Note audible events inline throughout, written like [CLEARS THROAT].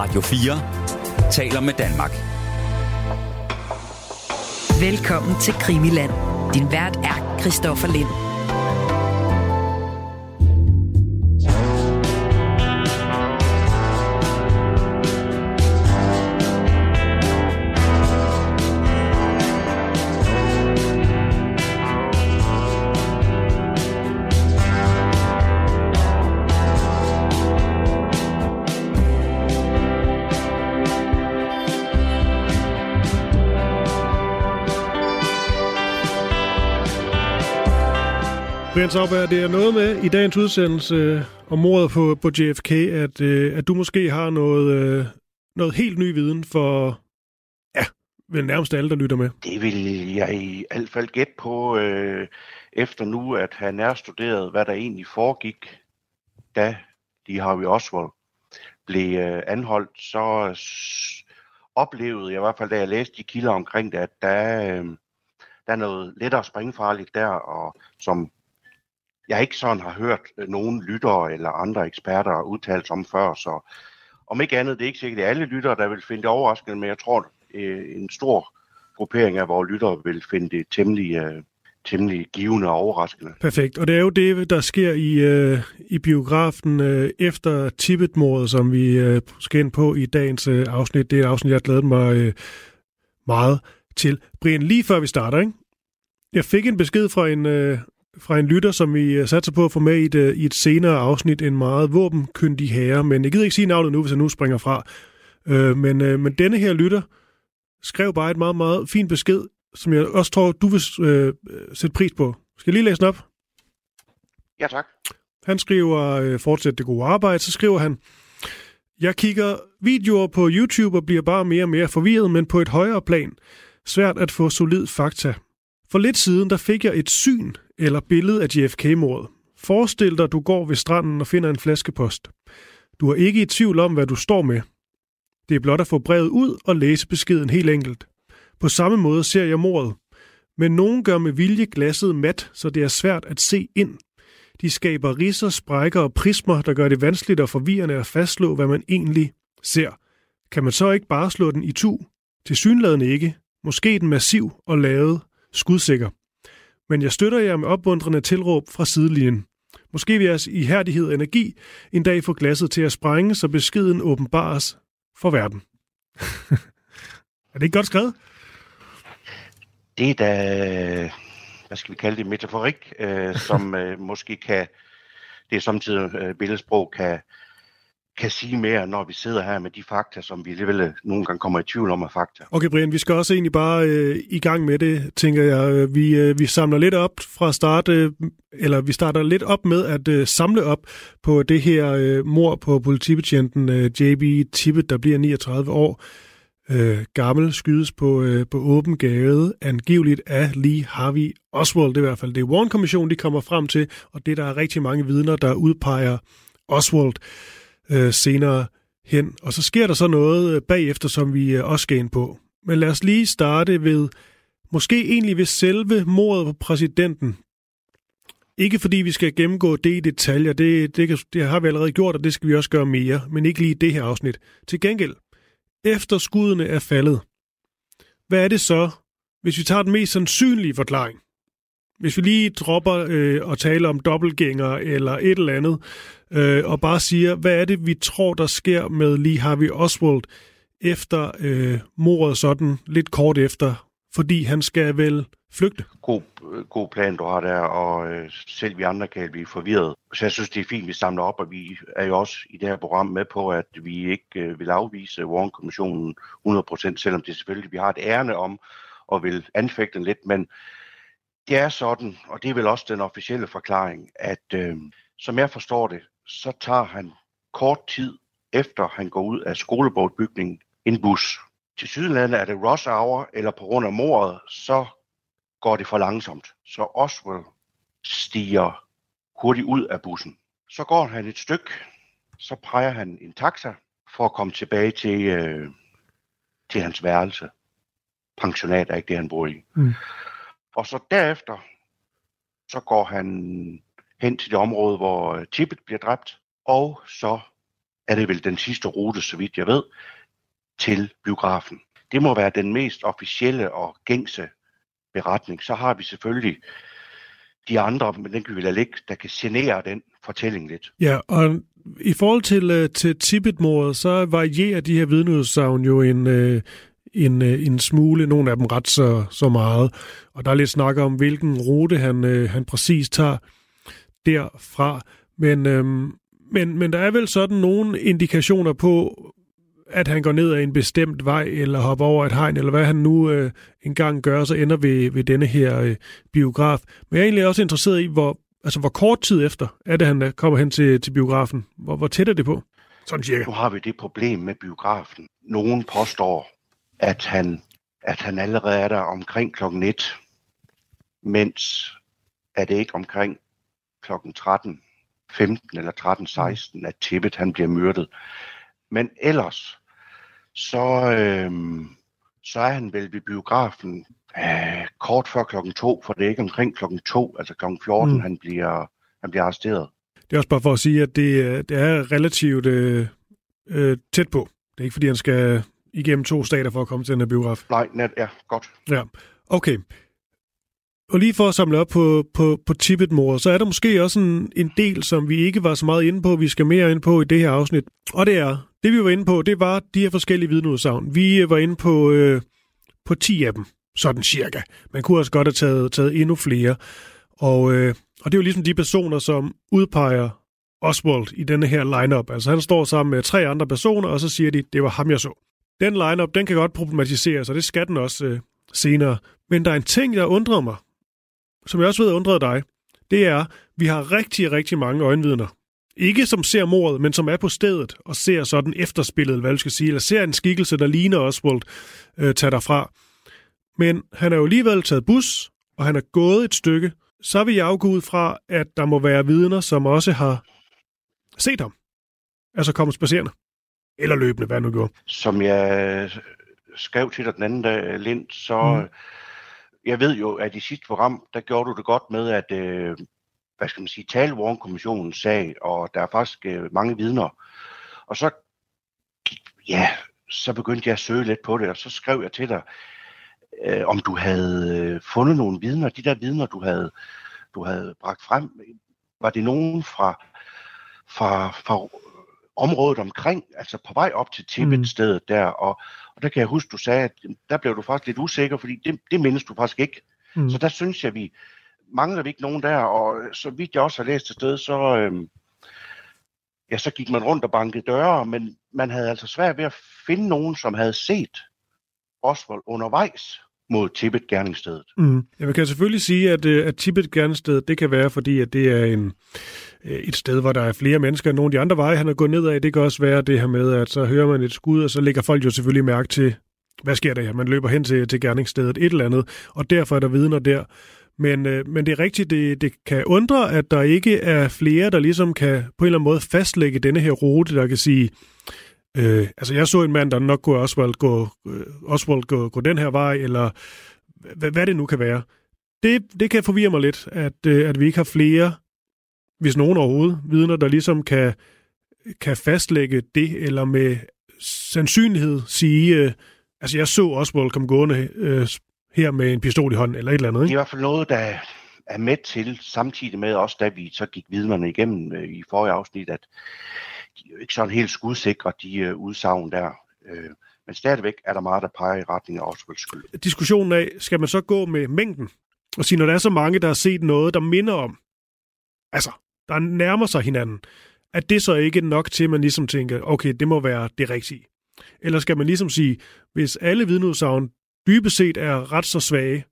Radio 4 taler med Danmark. Velkommen til Krimiland. Din vært er Christoffer Lind. Brian Sauber, det er noget med i dagens udsendelse øh, om mordet på, på JFK, at, øh, at du måske har noget, øh, noget helt ny viden for, ja, vel nærmest alle, der lytter med. Det vil jeg i hvert fald gætte på, øh, efter nu, at han er studeret, hvad der egentlig foregik, da de Harvey Oswald blev øh, anholdt, så s- oplevede jeg i hvert fald, da jeg læste de kilder omkring det, at der, øh, der er noget lettere springfarligt der, og som jeg ikke sådan har hørt øh, nogen lyttere eller andre eksperter udtale sig om før, så om ikke andet, det er ikke sikkert, at alle lyttere, der vil finde det overraskende, men jeg tror, øh, en stor gruppering af vores lyttere vil finde det temmelig, øh, temmelig givende og overraskende. Perfekt. Og det er jo det, der sker i, øh, i biografen øh, efter Tibet-mordet, som vi øh, skal ind på i dagens øh, afsnit. Det er et afsnit, jeg glæder mig øh, meget til. Brian, lige før vi starter, ikke? Jeg fik en besked fra en, øh, fra en lytter, som vi øh, satser på at få med i et, øh, i et senere afsnit, en meget våbenkyndig herre, men jeg gider ikke sige navnet nu, hvis jeg nu springer fra. Øh, men, øh, men denne her lytter skrev bare et meget, meget fint besked, som jeg også tror, du vil øh, sætte pris på. Skal jeg lige læse den op? Ja, tak. Han skriver, øh, fortsæt det gode arbejde, så skriver han, jeg kigger videoer på YouTube og bliver bare mere og mere forvirret, men på et højere plan. Svært at få solid fakta. For lidt siden, der fik jeg et syn eller billede af JFK-mordet. Forestil dig, du går ved stranden og finder en flaskepost. Du er ikke i tvivl om, hvad du står med. Det er blot at få brevet ud og læse beskeden helt enkelt. På samme måde ser jeg mordet. Men nogen gør med vilje glasset mat, så det er svært at se ind. De skaber risser, sprækker og prismer, der gør det vanskeligt og forvirrende at fastslå, hvad man egentlig ser. Kan man så ikke bare slå den i tu? Til synladende ikke. Måske den massiv og lavet skudsikker. Men jeg støtter jer med opmuntrende tilråb fra sidelinjen. Måske vil jeres ihærdighed og energi en dag få glasset til at sprænge, så beskeden åbenbares for verden. [LAUGHS] er det ikke godt skrevet? Det er da, hvad skal vi kalde det, metaforik, øh, som [LAUGHS] øh, måske kan, det er samtidig øh, billedsprog, kan, kan sige mere, når vi sidder her med de fakta, som vi alligevel øh, nogle gange kommer i tvivl om af fakta. Okay, Brian, vi skal også egentlig bare øh, i gang med det, tænker jeg. Øh, vi, øh, vi samler lidt op fra start, øh, eller vi starter lidt op med at øh, samle op på det her øh, mor på politibetjenten øh, JB Tippet, der bliver 39 år øh, gammel, skydes på, øh, på åben gade, angiveligt af Lee Harvey Oswald. Det er i hvert fald det Warren-kommissionen, de kommer frem til, og det der er rigtig mange vidner, der udpeger Oswald øh, senere hen. Og så sker der så noget øh, bagefter, som vi øh, også skal ind på. Men lad os lige starte ved, måske egentlig ved selve mordet på præsidenten. Ikke fordi vi skal gennemgå det i detaljer, det, det, kan- det har vi allerede gjort, og det skal vi også gøre mere, men ikke lige i det her afsnit. Til gengæld, efter skuddene er faldet, hvad er det så, hvis vi tager den mest sandsynlige forklaring? Hvis vi lige dropper øh, og taler om dobbeltgænger eller et eller andet, øh, og bare siger, hvad er det, vi tror, der sker med Lee Harvey Oswald efter øh, mordet sådan lidt kort efter, fordi han skal vel flygte. God, øh, god plan, du har der, og øh, selv vi andre kan blive forvirret. Så jeg synes, det er fint, vi samler op, og vi er jo også i det her program med på, at vi ikke øh, vil afvise Warren-kommissionen 100%, selvom det selvfølgelig, vi har et ærne om og vil anfægte den lidt, men det er sådan, og det er vel også den officielle forklaring, at øh, som jeg forstår det, så tager han kort tid efter han går ud af skolebogbygningen en bus. Til sydlandet er det rush hour, eller på grund af mordet, så går det for langsomt. Så Oswald stiger hurtigt ud af bussen. Så går han et stykke, så peger han en taxa for at komme tilbage til, øh, til hans værelse. Pensionat er ikke det, han bor i. Mm. Og så derefter, så går han hen til det område, hvor øh, Tippet bliver dræbt, og så er det vel den sidste rute, så vidt jeg ved, til biografen. Det må være den mest officielle og gængse beretning. Så har vi selvfølgelig de andre, men den kan vi lade ligge, der kan genere den fortælling lidt. Ja, og i forhold til, øh, til Tibet-mordet, så varierer de her vidneudsagn jo en, øh, en, øh, en smule, nogle af dem ret så, så meget. Og der er lidt snak om, hvilken rute han, han præcis tager derfra. Men, øhm, men, men der er vel sådan nogle indikationer på, at han går ned ad en bestemt vej, eller hopper over et hegn, eller hvad han nu øh, engang gør, så ender ved, ved denne her øh, biograf. Men jeg er egentlig også interesseret i, hvor, altså, hvor kort tid efter er det, han kommer hen til, til biografen? Hvor, hvor tæt er det på? Sådan cirka. Nu har vi det problem med biografen. Nogen påstår, at han, at han allerede er der omkring klokken 1, mens er det ikke omkring klokken 13, 15 eller 13, 16, at Tippet han bliver myrdet. Men ellers, så, øh, så er han vel ved biografen øh, kort før klokken 2, for det er ikke omkring klokken 2, altså klokken 14, mm. han, bliver, han bliver arresteret. Det er også bare for at sige, at det, det er relativt øh, øh, tæt på. Det er ikke, fordi han skal igennem to stater for at komme til den her biograf. Nej, net, ja, godt. Ja, okay. Og lige for at samle op på, på, på tibet mor så er der måske også en, en del, som vi ikke var så meget inde på, vi skal mere ind på i det her afsnit. Og det er, det vi var inde på, det var de her forskellige vidneudsagn. Vi var inde på, øh, på 10 af dem, sådan cirka. Man kunne også godt have taget, taget endnu flere. Og, øh, og det er jo ligesom de personer, som udpeger Oswald i denne her lineup. Altså han står sammen med tre andre personer, og så siger de, det var ham, jeg så. Den lineup, den kan godt problematiseres, og det skal den også øh, senere. Men der er en ting, der undrer mig, som jeg også ved undrede dig. Det er, vi har rigtig, rigtig mange øjenvidner. Ikke som ser mordet, men som er på stedet og ser sådan efterspillet, hvad du skal sige, eller ser en skikkelse, der ligner Oswald, øh, tage derfra. Men han er jo alligevel taget bus, og han er gået et stykke. Så vil jeg jo gå ud fra, at der må være vidner, som også har set ham. Altså kommet spacerende. Eller løbende, hvad nu gjorde. Som jeg skrev til dig den anden dag, Lind, så mm. jeg ved jo, at i sidste program, der gjorde du det godt med, at øh, hvad skal man sige, tale Warren-kommissionens sag, og der er faktisk øh, mange vidner. Og så, ja, så begyndte jeg at søge lidt på det, og så skrev jeg til dig, øh, om du havde øh, fundet nogle vidner, de der vidner, du havde, du havde bragt frem, var det nogen fra, fra, fra området omkring, altså på vej op til Tibet-stedet mm. der, og, og der kan jeg huske, du sagde, at der blev du faktisk lidt usikker, fordi det, det mindes du faktisk ikke. Mm. Så der synes jeg, vi mangler vi ikke nogen der, og så vidt jeg også har læst et sted, så, øhm, ja, så gik man rundt og bankede døre, men man havde altså svært ved at finde nogen, som havde set Oswald undervejs mod Tibet-gerningsstedet. Mm. Jeg kan selvfølgelig sige, at, øh, at Tibet-gerningsstedet, det kan være, fordi at det er en, øh, Øh, et sted, hvor der er flere mennesker end nogle af de andre veje, han er gået ned af. Det kan også være det her med, at så hører man et skud, og så lægger folk jo selvfølgelig mærke til, hvad sker der her? Man løber hen til, til gerningsstedet, et eller andet, og derfor er der vidner der. Men, øh, men det er rigtigt, det, det kan undre, at der ikke er flere, der ligesom kan på en eller anden måde fastlægge denne her rute, der kan sige, øh, altså jeg så en mand, der nok kunne Oswald gå, øh, Oswald gå, gå den her vej, eller hvad, hvad det nu kan være. Det, det kan forvirre mig lidt, at, øh, at vi ikke har flere, hvis nogen overhovedet, vidner, der ligesom kan, kan fastlægge det, eller med sandsynlighed sige, øh, altså jeg så Oswald komme gående øh, her med en pistol i hånden, eller et eller andet. Ikke? Det er i hvert fald noget, der er med til, samtidig med også, da vi så gik vidnerne igennem øh, i forrige afsnit, at de er jo ikke sådan helt skudsikre, de øh, udsagn der. Øh, men stadigvæk er der meget, der peger i retning af Oswalds skyld. Diskussionen af, skal man så gå med mængden? Og sige, når der er så mange, der har set noget, der minder om, altså, der nærmer sig hinanden, at det så ikke nok til, at man ligesom tænker, okay, det må være det rigtige. Eller skal man ligesom sige, hvis alle vidneudsagn dybest set er ret så svage,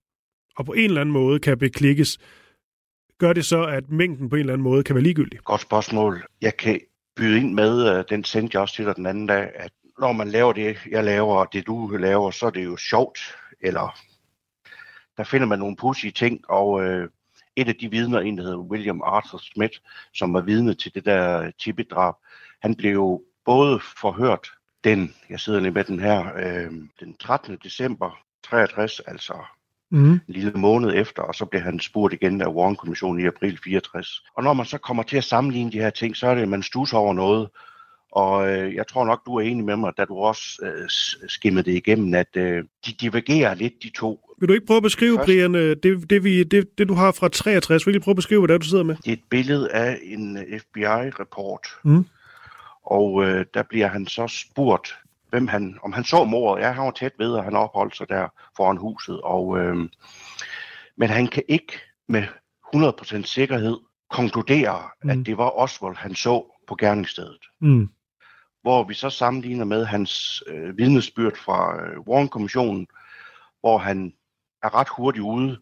og på en eller anden måde kan beklikkes, gør det så, at mængden på en eller anden måde kan være ligegyldig? Godt spørgsmål. Jeg kan byde ind med, øh, den sendte jeg også til dig den anden dag, at når man laver det, jeg laver, og det du laver, så er det jo sjovt, eller der finder man nogle pudsige ting, og øh, et af de vidner, en der hedder William Arthur Smith, som var vidne til det der Tibet-drab, han blev jo både forhørt den, jeg sidder lige med den her, øh, den 13. december 63, altså mm. en lille måned efter, og så blev han spurgt igen af Warren-kommissionen i april 64. Og når man så kommer til at sammenligne de her ting, så er det, at man stusser over noget, Og øh, jeg tror nok, du er enig med mig, da du også øh, skimmede det igennem, at øh, de divergerer lidt, de to. Vil du ikke prøve at beskrive, Først, Brian, øh, det, det, vi, det, det du har fra 63? Vil du prøve at beskrive, hvad det er, du sidder med? Det er et billede af en øh, FBI-rapport. Mm. Og øh, der bliver han så spurgt, hvem han, om han så mordet. Ja, han var tæt ved, og han opholdt sig der foran huset. Og, øh, men han kan ikke med 100% sikkerhed konkludere, mm. at det var Oswald, han så på gerningsstedet. Mm. Hvor vi så sammenligner med hans øh, vidnesbyrd fra øh, Warren-kommissionen, hvor han er ret hurtigt ude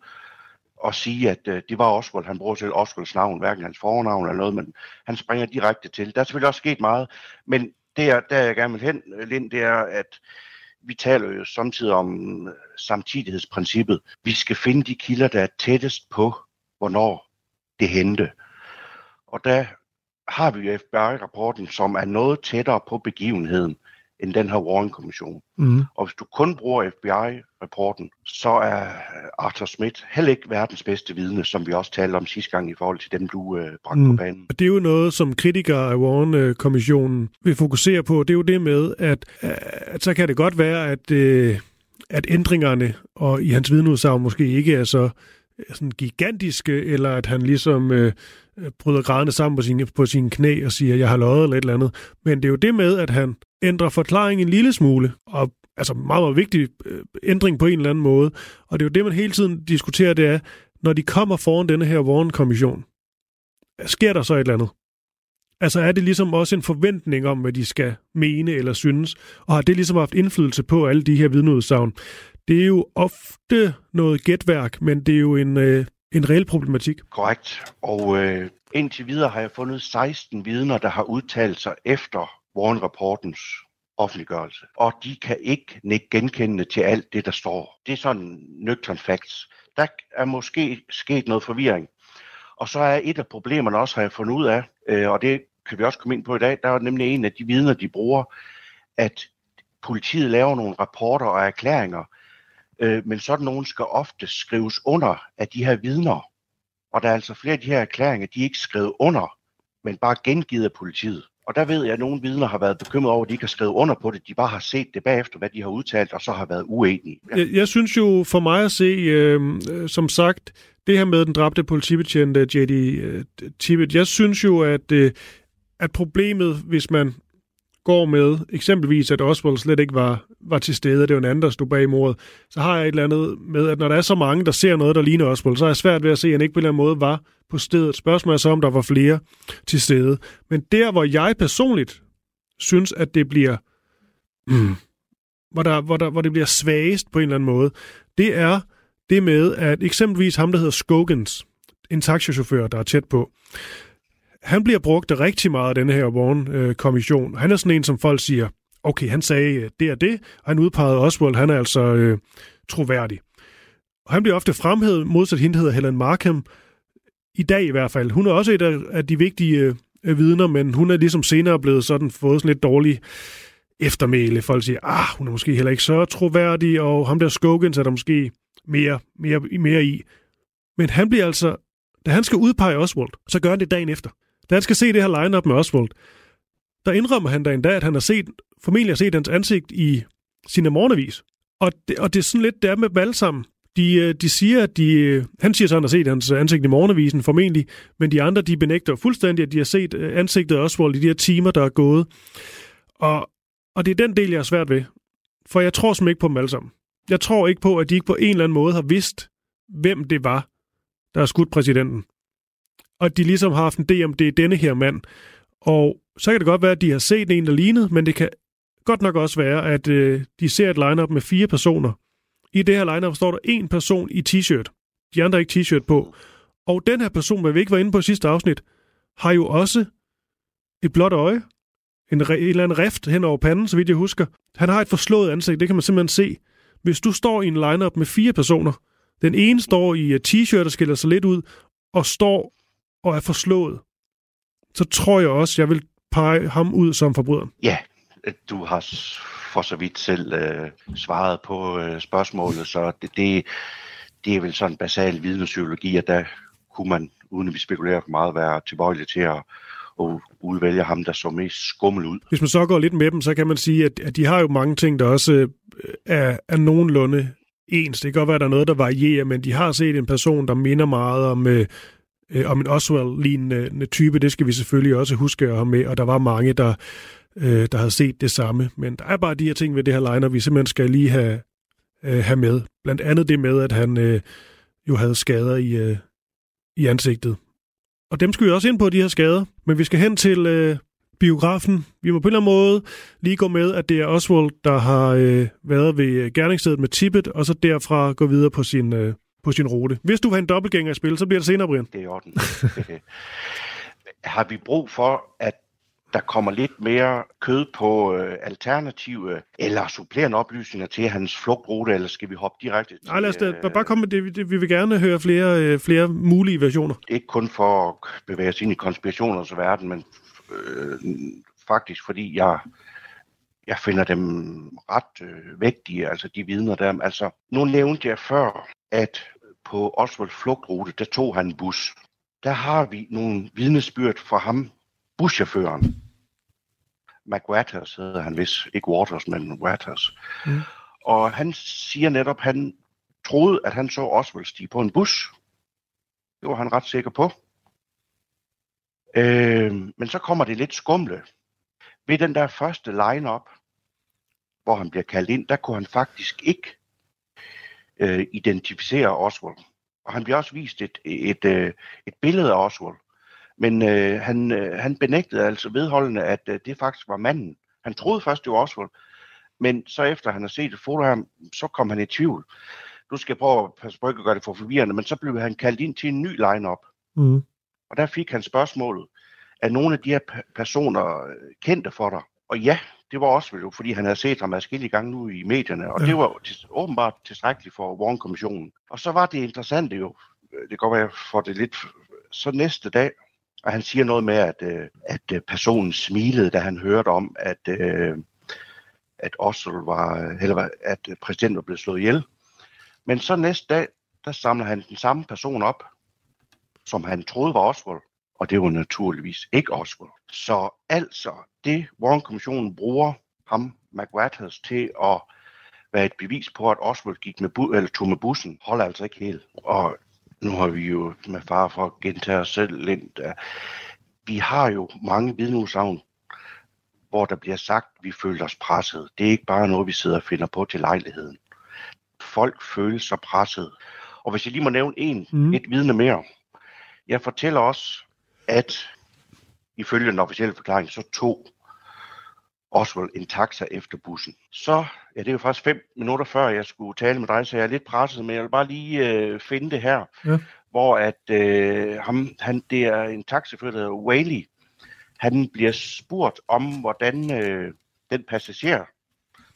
og sige, at øh, det var Oswald. Han bruger selv Oswalds navn, hverken hans fornavn eller noget, men han springer direkte til. Der er selvfølgelig også sket meget, men det er, der jeg gerne vil hen, øh, Lind, det er, at vi taler jo samtidig om øh, samtidighedsprincippet. Vi skal finde de kilder, der er tættest på, hvornår det hente. Og der har vi FBI-rapporten, som er noget tættere på begivenheden end den her Warren-kommission. Mm. Og hvis du kun bruger FBI-rapporten, så er Arthur Smith heller ikke verdens bedste vidne, som vi også talte om sidste gang i forhold til dem, du øh, bragte mm. på banen. Det er jo noget, som kritikere af Warren-kommissionen vil fokusere på. Det er jo det med, at, at så kan det godt være, at, øh, at ændringerne og i hans vidneudsagn måske ikke er så Øh, sådan gigantiske, eller at han ligesom øh, øh, bryder grædende sammen på sine, på sine knæ og siger, jeg har løjet eller et eller andet. Men det er jo det med, at han ændrer forklaringen en lille smule, og altså meget, meget vigtig øh, ændring på en eller anden måde. Og det er jo det, man hele tiden diskuterer, det er, når de kommer foran denne her Warren-kommission, sker der så et eller andet? Altså er det ligesom også en forventning om, hvad de skal mene eller synes, og har det ligesom haft indflydelse på alle de her vidneudsagn? Det er jo ofte noget gætværk, men det er jo en, øh, en reel problematik. Korrekt. Og øh, indtil videre har jeg fundet 16 vidner, der har udtalt sig efter Warren-rapportens offentliggørelse. Og de kan ikke nikke genkendende til alt det, der står. Det er sådan nøgtern facts. Der er måske sket noget forvirring. Og så er et af problemerne også, har jeg fundet ud af, øh, og det kan vi også komme ind på i dag, der er nemlig en af de vidner, de bruger, at politiet laver nogle rapporter og erklæringer, øh, men sådan nogen skal ofte skrives under af de her vidner. Og der er altså flere af de her erklæringer, de er ikke skrevet under, men bare gengivet af politiet. Og der ved jeg, at nogle vidner har været bekymret over, at de ikke har skrevet under på det. De bare har set det bagefter, hvad de har udtalt, og så har været uenige. Ja. Jeg, jeg synes jo for mig at se, øh, som sagt, det her med den dræbte politibetjent J.D. Tibet, jeg synes jo, at, øh, at problemet, hvis man går med eksempelvis, at Oswald slet ikke var, var til stede, det var en anden, der stod bag mordet, så har jeg et eller andet med, at når der er så mange, der ser noget, der ligner Oswald, så er jeg svært ved at se, at han ikke på en eller anden måde var på stedet. Spørgsmålet er så, om der var flere til stede. Men der, hvor jeg personligt synes, at det bliver... Mm, hvor, der, hvor, der, hvor det bliver svagest på en eller anden måde, det er det med, at eksempelvis ham, der hedder Skogans, en taxichauffør, der er tæt på, han bliver brugt rigtig meget af den her Warren-kommission. Han er sådan en, som folk siger, okay, han sagde øh, det og det, og han udpegede Oswald, han er altså øh, troværdig. Og han bliver ofte fremhævet, modsat hende hedder Helen Markham, i dag i hvert fald. Hun er også et af, de vigtige øh, vidner, men hun er ligesom senere blevet sådan fået sådan lidt dårlig eftermæle. Folk siger, ah, hun er måske heller ikke så troværdig, og ham der Skogans er der måske mere, mere, mere i. Men han bliver altså, da han skal udpege Oswald, så gør han det dagen efter. Da han skal se det her line-up med Oswald, der indrømmer han da endda, at han har set, formentlig har set hans ansigt i sin morgenavis. Og det, og det er sådan lidt, der med dem alle sammen. De, øh, de siger, at de, øh, han siger så, at han har set hans ansigt i morgenavisen formentlig, men de andre, de benægter fuldstændig, at de har set øh, ansigtet af Oswald i de her timer, der er gået. Og, og det er den del, jeg er svært ved. For jeg tror simpelthen ikke på dem alle sammen. Jeg tror ikke på, at de ikke på en eller anden måde har vidst, hvem det var, der har skudt præsidenten og de ligesom har haft en idé om, det er denne her mand. Og så kan det godt være, at de har set en, der lignede, men det kan godt nok også være, at øh, de ser et lineup med fire personer. I det her lineup står der en person i t-shirt. De andre ikke t-shirt på. Og den her person, hvad vi ikke var inde på i sidste afsnit, har jo også et blåt øje, en, en eller anden rift hen over panden, så vidt jeg husker. Han har et forslået ansigt, det kan man simpelthen se. Hvis du står i en lineup med fire personer, den ene står i øh, t-shirt og skiller sig lidt ud, og står og er forslået, så tror jeg også, jeg vil pege ham ud som forbryder. Ja, du har for så vidt selv øh, svaret på øh, spørgsmålet, så det, det, det er vel sådan en basal videnspsykologi, at der kunne man, uden at vi spekulerer for meget, være tilbøjelig til at, og udvælge ham, der så mest skummel ud. Hvis man så går lidt med dem, så kan man sige, at, at de har jo mange ting, der også øh, er, er nogenlunde ens. Det kan godt være, at der er noget, der varierer, men de har set en person, der minder meget om, øh, øh, om en Oswald-lignende øh, type. Det skal vi selvfølgelig også huske at have med, og der var mange, der, øh, der havde set det samme. Men der er bare de her ting ved det her liner, vi simpelthen skal lige have, øh, have med. Blandt andet det med, at han øh, jo havde skader i, øh, i ansigtet. Og dem skal vi også ind på, de her skader. Men vi skal hen til øh, biografen. Vi må på en eller anden måde lige gå med, at det er Oswald, der har øh, været ved øh, gerningsstedet med Tippet, og så derfra gå videre på sin, øh, på sin rute. Hvis du vil have en dobbeltgænger i spil, så bliver det senere, Brian. Det er i orden. [LAUGHS] har vi brug for, at der kommer lidt mere kød på øh, alternative eller supplerende oplysninger til hans flugtrute, eller skal vi hoppe direkte til... Nej, lad os da, øh, bare komme med det. det. Vi vil gerne høre flere, øh, flere mulige versioner. Ikke kun for at bevæge os ind i konspirationernes verden, men øh, faktisk fordi jeg jeg finder dem ret øh, vægtige, altså de vidner der. Altså, nu nævnte jeg før, at på Oswald flugtrute, der tog han en bus. Der har vi nogle vidnesbyrd fra ham, buschaufføren. McWatters hedder han vist, ikke Waters, men Waters. Mm. Og han siger netop, at han troede, at han så Oswald stige på en bus. Det var han ret sikker på. Øh, men så kommer det lidt skumle. Ved den der første line-up, hvor han bliver kaldt ind, der kunne han faktisk ikke øh, identificere Oswald. Og han bliver også vist et, et, et, øh, et billede af Oswald. Men øh, han, øh, han benægtede altså vedholdende, at øh, det faktisk var manden. Han troede først, det var Oswald. Men så efter han har set et foto af ham, så kom han i tvivl. Nu skal jeg prøve at passe på at gøre det for forvirrende, men så blev han kaldt ind til en ny line-up. Mm. Og der fik han spørgsmålet, er nogle af de her personer øh, kendte for dig? Og ja, det var også jo, fordi han havde set ham adskillige gange nu i medierne, og ja. det var åbenbart tilstrækkeligt for Warren-kommissionen. Og så var det interessante jo, øh, det går være for det lidt, så næste dag, og han siger noget med, at, øh, at personen smilede, da han hørte om, at, at Oswald var, eller at præsidenten var blevet slået ihjel. Men så næste dag, der samler han den samme person op, som han troede var Oswald, og det var naturligvis ikke Oswald. Så altså, det Warren-kommissionen bruger ham, McWatters, til at være et bevis på, at Oswald gik med bu- eller tog med bussen, holder altså ikke helt. Og nu har vi jo med far for at gentage os selv lidt. Vi har jo mange vidneudsagn, hvor der bliver sagt, at vi føler os presset. Det er ikke bare noget, vi sidder og finder på til lejligheden. Folk føler sig presset. Og hvis jeg lige må nævne en, mm. et vidne mere. Jeg fortæller også, at ifølge den officielle forklaring, så tog Oswald en taxa efter bussen. Så, ja, det er jo faktisk fem minutter før, jeg skulle tale med dig, så jeg er lidt presset, men jeg vil bare lige øh, finde det her, ja. hvor at øh, ham, han, det er en taxifør, der hedder Whaley. Han bliver spurgt om, hvordan øh, den passager,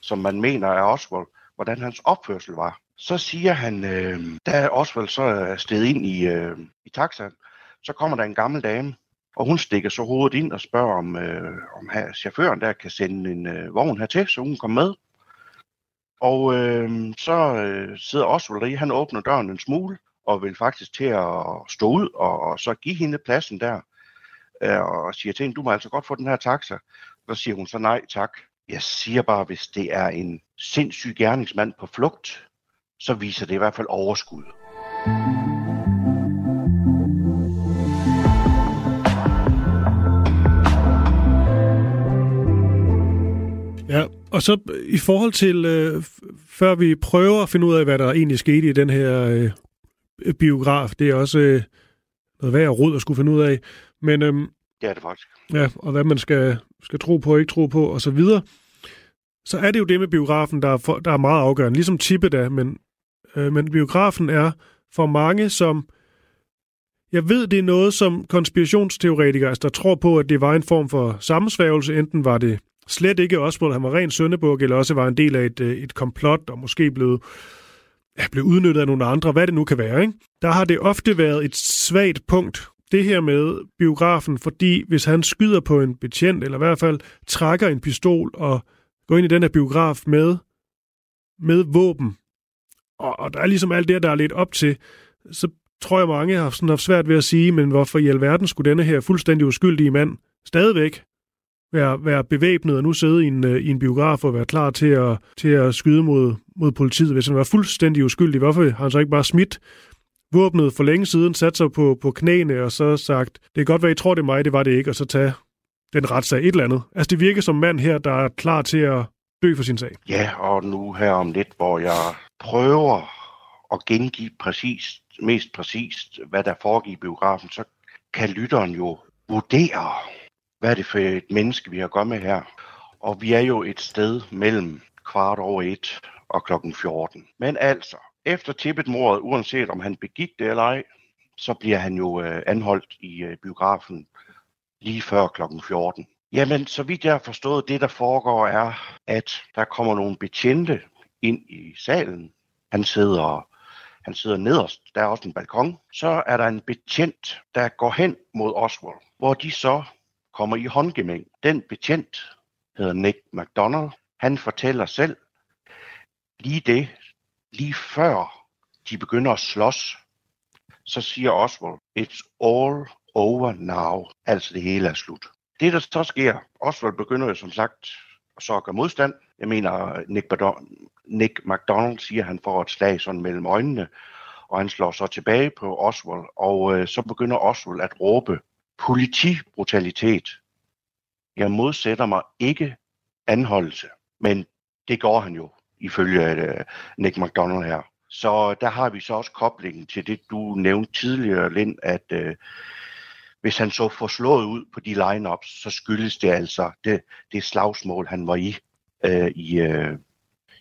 som man mener er Oswald, hvordan hans opførsel var. Så siger han, øh, da Oswald så er stedet ind i, øh, i taxaen, så kommer der en gammel dame, og hun stikker så hovedet ind og spørger, om, øh, om her, chaufføren der kan sende en øh, vogn hertil, så hun kommer med. Og øh, så øh, sidder Oswald i, han åbner døren en smule, og vil faktisk til at stå ud og, og så give hende pladsen der. Øh, og siger til hende, du må altså godt få den her taxa. Så siger hun så nej tak. Jeg siger bare, hvis det er en sindssyg gerningsmand på flugt, så viser det i hvert fald overskud. Ja, og så i forhold til, øh, før vi prøver at finde ud af, hvad der egentlig skete i den her øh, biograf, det er også øh, noget værd råd at skulle finde ud af. Men, øh, det er det faktisk. Ja, og hvad man skal, skal tro på og ikke tro på, og så videre. Så er det jo det med biografen, der er, for, der er meget afgørende, ligesom tippet er, men, øh, men biografen er for mange, som... Jeg ved, det er noget, som konspirationsteoretikere, altså der tror på, at det var en form for sammensværgelse. Enten var det slet ikke Oswald, han var ren søndebuk, eller også var en del af et, øh, et komplot, og måske blevet, ja, blev udnyttet af nogle andre, hvad det nu kan være. Ikke? Der har det ofte været et svagt punkt, det her med biografen, fordi hvis han skyder på en betjent, eller i hvert fald trækker en pistol og går ind i den her biograf med, med våben, og, og der er ligesom alt det, der er lidt op til, så tror jeg, mange har sådan haft svært ved at sige, men hvorfor i alverden skulle denne her fuldstændig uskyldige mand stadigvæk være, være bevæbnet og nu sidde i en, øh, i en biograf og være klar til at, til at skyde mod, mod politiet. Hvis han var fuldstændig uskyldig, hvorfor har han så ikke bare smidt våbnet for længe siden, sat sig på, på knæene og så sagt, det kan godt være, I tror, det er mig, det var det ikke, og så tage den retssag et eller andet. Altså det virker som mand her, der er klar til at dø for sin sag. Ja, og nu her om lidt, hvor jeg prøver at gengive præcis, mest præcist, hvad der foregik i biografen, så kan lytteren jo vurdere, hvad er det for et menneske, vi har gået med her. Og vi er jo et sted mellem kvart over et og klokken 14. Men altså, efter tippet mordet, uanset om han begik det eller ej, så bliver han jo øh, anholdt i øh, biografen lige før klokken 14. Jamen, så vidt jeg har forstået, det der foregår er, at der kommer nogle betjente ind i salen. Han sidder, han sidder nederst, der er også en balkon. Så er der en betjent, der går hen mod Oswald, hvor de så kommer i håndgemæng. Den betjent hedder Nick McDonald. Han fortæller selv lige det, lige før de begynder at slås, så siger Oswald, it's all over now. Altså det hele er slut. Det, der så sker, Oswald begynder jo som sagt så at gøre modstand. Jeg mener, Nick, Nick McDonald siger, at han får et slag sådan mellem øjnene, og han slår så tilbage på Oswald, og øh, så begynder Oswald at råbe politibrutalitet. Jeg modsætter mig ikke anholdelse, men det går han jo, ifølge øh, Nick McDonald her. Så der har vi så også koblingen til det, du nævnte tidligere, Lind, at øh, hvis han så får slået ud på de lineups, så skyldes det altså det, det slagsmål, han var i øh, i, øh,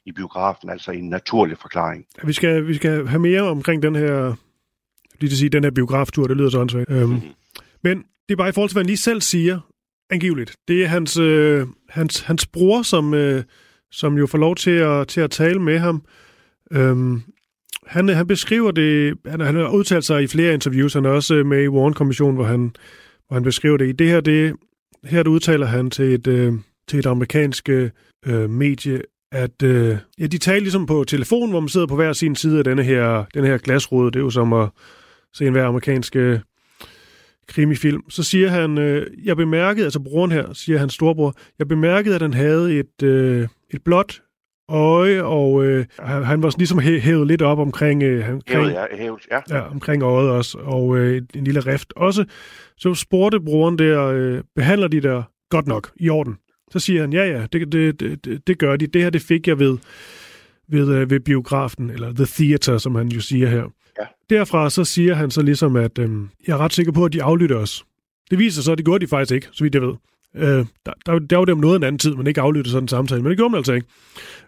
i biografen, altså en naturlig forklaring. Vi skal, vi skal have mere omkring den her, lige til sige, den her biograftur, det lyder så åndssvagt. Øhm, mm-hmm. Men det er bare i forhold til, hvad han lige selv siger, angiveligt. Det er hans, øh, hans, hans bror, som, øh, som jo får lov til at, til at tale med ham. Øhm, han, øh, han beskriver det, han, han har udtalt sig i flere interviews, han er også øh, med i Warren-kommissionen, hvor han, hvor han beskriver det. I det her, det, her det udtaler han til et, øh, til et amerikansk øh, øh, medie, at øh, ja, de taler ligesom på telefon, hvor man sidder på hver sin side af denne her, denne her glasrude. Det er jo som at se en hver amerikansk øh, krimifilm. Så siger han, øh, jeg bemærkede, altså broren her, siger hans storebror, jeg bemærkede, at han havde et, øh, et blåt øje, og øh, han, han var ligesom hævet lidt op omkring, øh, omkring, hævet, ja, hævet, ja. Ja, omkring øjet også, og øh, en lille rift også. Så spurgte broren der, øh, behandler de der godt nok i orden? Så siger han, ja ja, det, det, det, det gør de. Det her, det fik jeg ved, ved, øh, ved biografen, eller The Theater, som han jo siger her. Derfra så siger han så ligesom, at øh, jeg er ret sikker på, at de aflytter os. Det viser sig, at det gjorde de faktisk ikke, så vidt jeg ved. Øh, der, der, der var det om noget en anden tid, man ikke aflyttede sådan en samtale, men det gjorde man altså ikke.